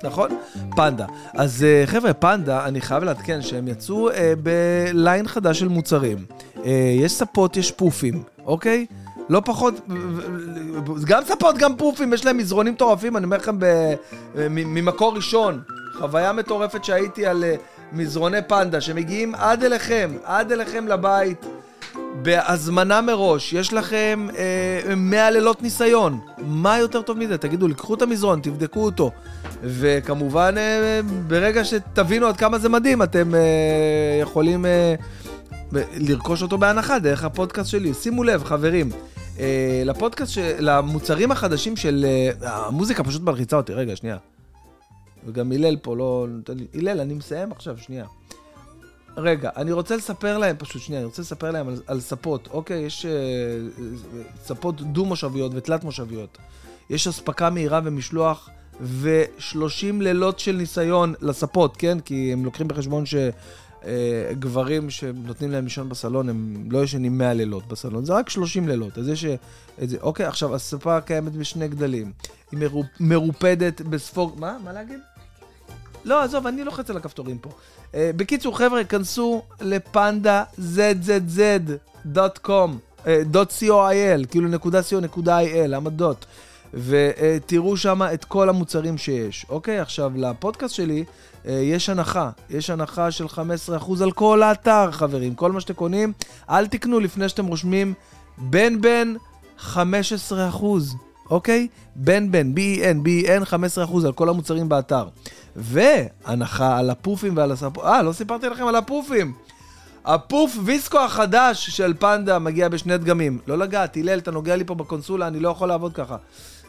נכון? פנדה. אז אה, חבר'ה, פנדה, אני חייב לעדכן שהם יצאו אה, בליין חדש של מוצרים. אה, יש ספות, יש פופים, אוקיי? לא פחות, גם ספות, גם פופים, יש להם מזרונים מטורפים, אני אומר לכם ב- מ- ממקור ראשון. חוויה מטורפת שהייתי על אה, מזרוני פנדה, שמגיעים עד אליכם, עד אליכם לבית. בהזמנה מראש, יש לכם אה, 100 לילות ניסיון. מה יותר טוב מזה? תגידו לי, קחו את המזרון, תבדקו אותו. וכמובן, אה, ברגע שתבינו עד כמה זה מדהים, אתם אה, יכולים אה, לרכוש אותו בהנחה דרך הפודקאסט שלי. שימו לב, חברים, אה, לפודקאסט, ש... למוצרים החדשים של... אה, המוזיקה פשוט מלחיצה אותי. רגע, שנייה. וגם הלל פה לא... הלל, אני מסיים עכשיו, שנייה. רגע, אני רוצה לספר להם, פשוט שנייה, אני רוצה לספר להם על, על ספות, אוקיי? יש uh, ספות דו-מושביות ותלת-מושביות. יש אספקה מהירה ומשלוח ו-30 לילות של ניסיון לספות, כן? כי הם לוקחים בחשבון שגברים שנותנים להם לישון בסלון, הם לא ישנים 100 לילות בסלון, זה רק 30 לילות. אז יש... את זה. אוקיי, עכשיו, הספה קיימת בשני גדלים. היא מרופ... מרופדת בספוג... מה? מה להגיד? לא, עזוב, אני לוחץ על הכפתורים פה. Uh, בקיצור, חבר'ה, כנסו לפנדה zzz.com, uh, .coil, כאילו נקודה co נקודה il, למה דוט? ותראו שם את כל המוצרים שיש. אוקיי, עכשיו, לפודקאסט שלי uh, יש הנחה. יש הנחה של 15% על כל האתר, חברים. כל מה שאתם קונים, אל תקנו לפני שאתם רושמים בן בן 15%. אוקיי? בן בן, B-E-N, 15% על כל המוצרים באתר. והנחה על הפופים ועל הספות... אה, לא סיפרתי לכם על הפופים. הפוף ויסקו החדש של פנדה מגיע בשני דגמים. לא לגעת, הלל, אתה נוגע לי פה בקונסולה, אני לא יכול לעבוד ככה.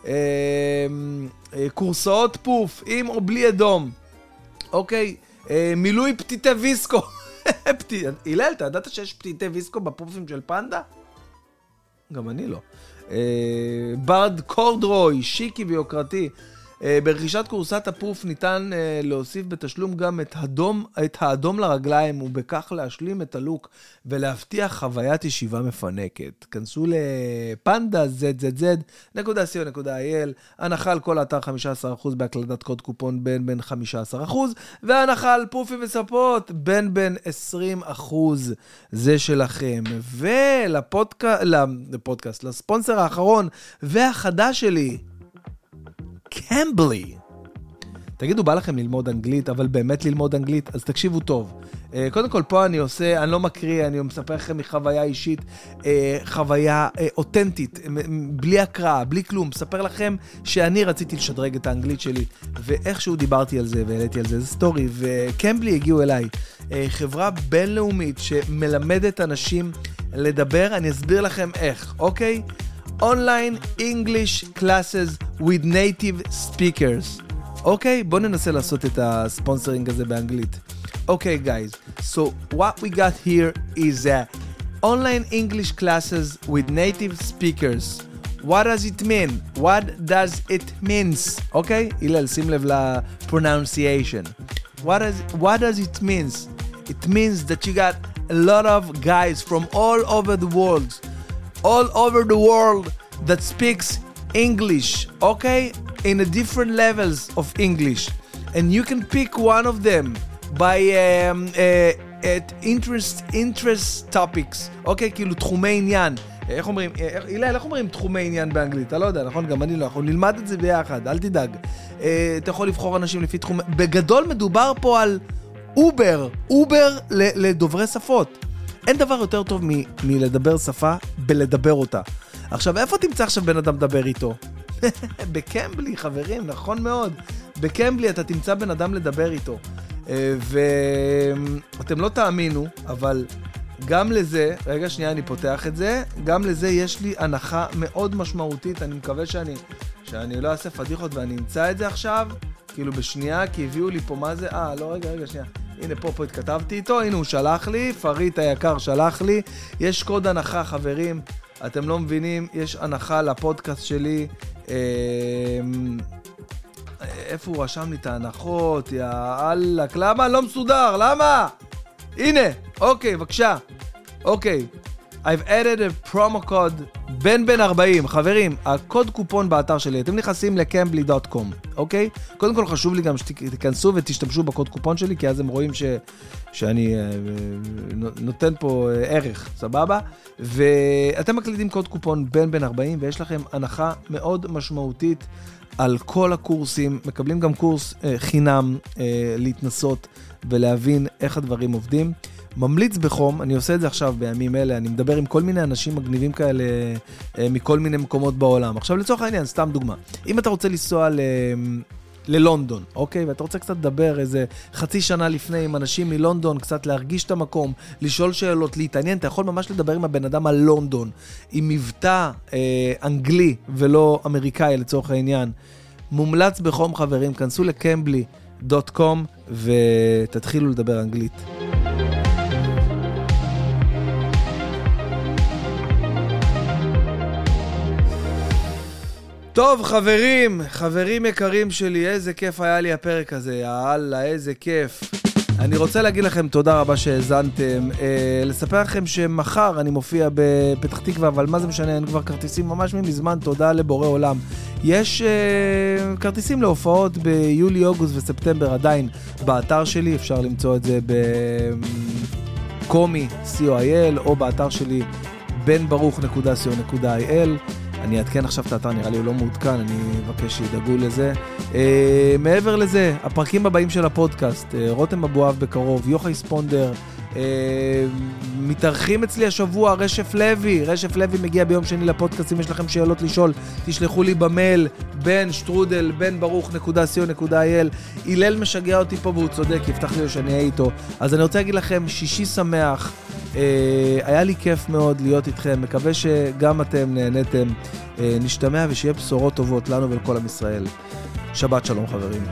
אה, אה, קורסאות פוף, עם או בלי אדום. אוקיי, אה, מילוי פתיתי ויסקו. [laughs] הלל, אתה ידעת שיש פתיתי ויסקו בפופים של פנדה? גם אני לא. ברד קורדרוי, שיקי ויוקרתי. אה, ברכישת כורסת הפוף ניתן אה, להוסיף בתשלום גם את, הדום, את האדום לרגליים, ובכך להשלים את הלוק ולהבטיח חוויית ישיבה מפנקת. כנסו לפנדה zzz.co.il, הנחה על כל האתר 15% בהקלדת קוד קופון בין בין 15%, והנחה על פופים וספות בין בין 20%. זה שלכם. ולפודקאסט, לספונסר האחרון והחדש שלי, קמבלי. תגידו, בא לכם ללמוד אנגלית, אבל באמת ללמוד אנגלית? אז תקשיבו טוב. Uh, קודם כל, פה אני עושה, אני לא מקריא, אני מספר לכם מחוויה אישית, uh, חוויה uh, אותנטית, בלי הקראה, בלי כלום. מספר לכם שאני רציתי לשדרג את האנגלית שלי, ואיכשהו דיברתי על זה והעליתי על זה, זה סטורי, וקמבלי הגיעו אליי. חברה בינלאומית שמלמדת אנשים לדבר, אני אסביר לכם איך, אוקיי? Online English Classes with Native Speakers. אוקיי, okay, בואו ננסה לעשות את הספונסרינג הזה באנגלית. אוקיי, okay, guys, so what we got here is uh, online English classes with native speakers. What does it mean? What does it means? אוקיי? Okay? הלל, שים לב ל-pronunciation. What does, what does it means? It means that you got a lot of guys from all over the world all over the world that speaks English, okay? In a different levels of English. And you can pick one of them by um, uh, at interest, interest topics, אוקיי? Okay? כאילו תחומי עניין. איך אומרים, הילל, איך אומרים תחומי עניין באנגלית? אתה לא יודע, נכון? גם אני לא. אנחנו נלמד את זה ביחד, אל תדאג. Uh, אתה יכול לבחור אנשים לפי תחומי... בגדול מדובר פה על אובר, אובר לדוברי שפות. אין דבר יותר טוב מ- מלדבר שפה בלדבר אותה. עכשיו, איפה תמצא עכשיו בן אדם לדבר איתו? [laughs] בקמבלי, חברים, נכון מאוד. בקמבלי אתה תמצא בן אדם לדבר איתו. אה, ואתם לא תאמינו, אבל גם לזה, רגע שנייה אני פותח את זה, גם לזה יש לי הנחה מאוד משמעותית, אני מקווה שאני, שאני לא אעשה פדיחות ואני אמצא את זה עכשיו, כאילו בשנייה, כי הביאו לי פה מה זה, אה, לא, רגע, רגע, שנייה. הנה, פה פה התכתבתי איתו, הנה הוא שלח לי, פריט היקר שלח לי. יש קוד הנחה, חברים, אתם לא מבינים, יש הנחה לפודקאסט שלי. אה, איפה הוא רשם לי את ההנחות? יא אללק, למה? לא מסודר, למה? הנה, אוקיי, בבקשה. אוקיי. I've added a promo code בן בן 40, חברים, הקוד קופון באתר שלי, אתם נכנסים לקמבלי.com, אוקיי? קודם כל חשוב לי גם שתיכנסו ותשתמשו בקוד קופון שלי, כי אז הם רואים ש, שאני uh, נותן פה uh, ערך, סבבה? ואתם מקלידים קוד קופון בן בן 40, ויש לכם הנחה מאוד משמעותית על כל הקורסים, מקבלים גם קורס uh, חינם uh, להתנסות ולהבין איך הדברים עובדים. ממליץ בחום, אני עושה את זה עכשיו בימים אלה, אני מדבר עם כל מיני אנשים מגניבים כאלה אה, מכל מיני מקומות בעולם. עכשיו לצורך העניין, סתם דוגמה, אם אתה רוצה לנסוע ל... ללונדון, אוקיי? ואתה רוצה קצת לדבר איזה חצי שנה לפני עם אנשים מלונדון, קצת להרגיש את המקום, לשאול שאלות, להתעניין, אתה יכול ממש לדבר עם הבן אדם על לונדון, עם מבטא אה, אנגלי ולא אמריקאי לצורך העניין. מומלץ בחום חברים, כנסו לקמבלי.קום ותתחילו לדבר אנגלית. טוב, חברים, חברים יקרים שלי, איזה כיף היה לי הפרק הזה, יאללה, איזה כיף. אני רוצה להגיד לכם תודה רבה שהאזנתם. אה, לספר לכם שמחר אני מופיע בפתח תקווה, אבל מה זה משנה, אין כבר כרטיסים ממש מזמן, תודה לבורא עולם. יש אה, כרטיסים להופעות ביולי, אוגוסט וספטמבר עדיין באתר שלי, אפשר למצוא את זה בקומי, co.il, או באתר שלי benברוך.co.il. אני אעדכן עכשיו את האתר, נראה לי הוא לא מעודכן, אני אבקש שידאגו לזה. אה, מעבר לזה, הפרקים הבאים של הפודקאסט, אה, רותם אבואב בקרוב, יוחאי ספונדר, מתארחים אצלי השבוע רשף לוי, רשף לוי מגיע ביום שני לפודקאסט, אם יש לכם שאלות לשאול, תשלחו לי במייל, בן שטרודל, בן ברוך נקודה סיו נקודה אייל. הלל משגע אותי פה והוא צודק, יפתח לי שאני אהיה איתו. אז אני רוצה להגיד לכם, שישי שמח. אה, היה לי כיף מאוד להיות איתכם, מקווה שגם אתם נהניתם. אה, נשתמע ושיהיה בשורות טובות לנו ולכל עם ישראל. שבת שלום חברים.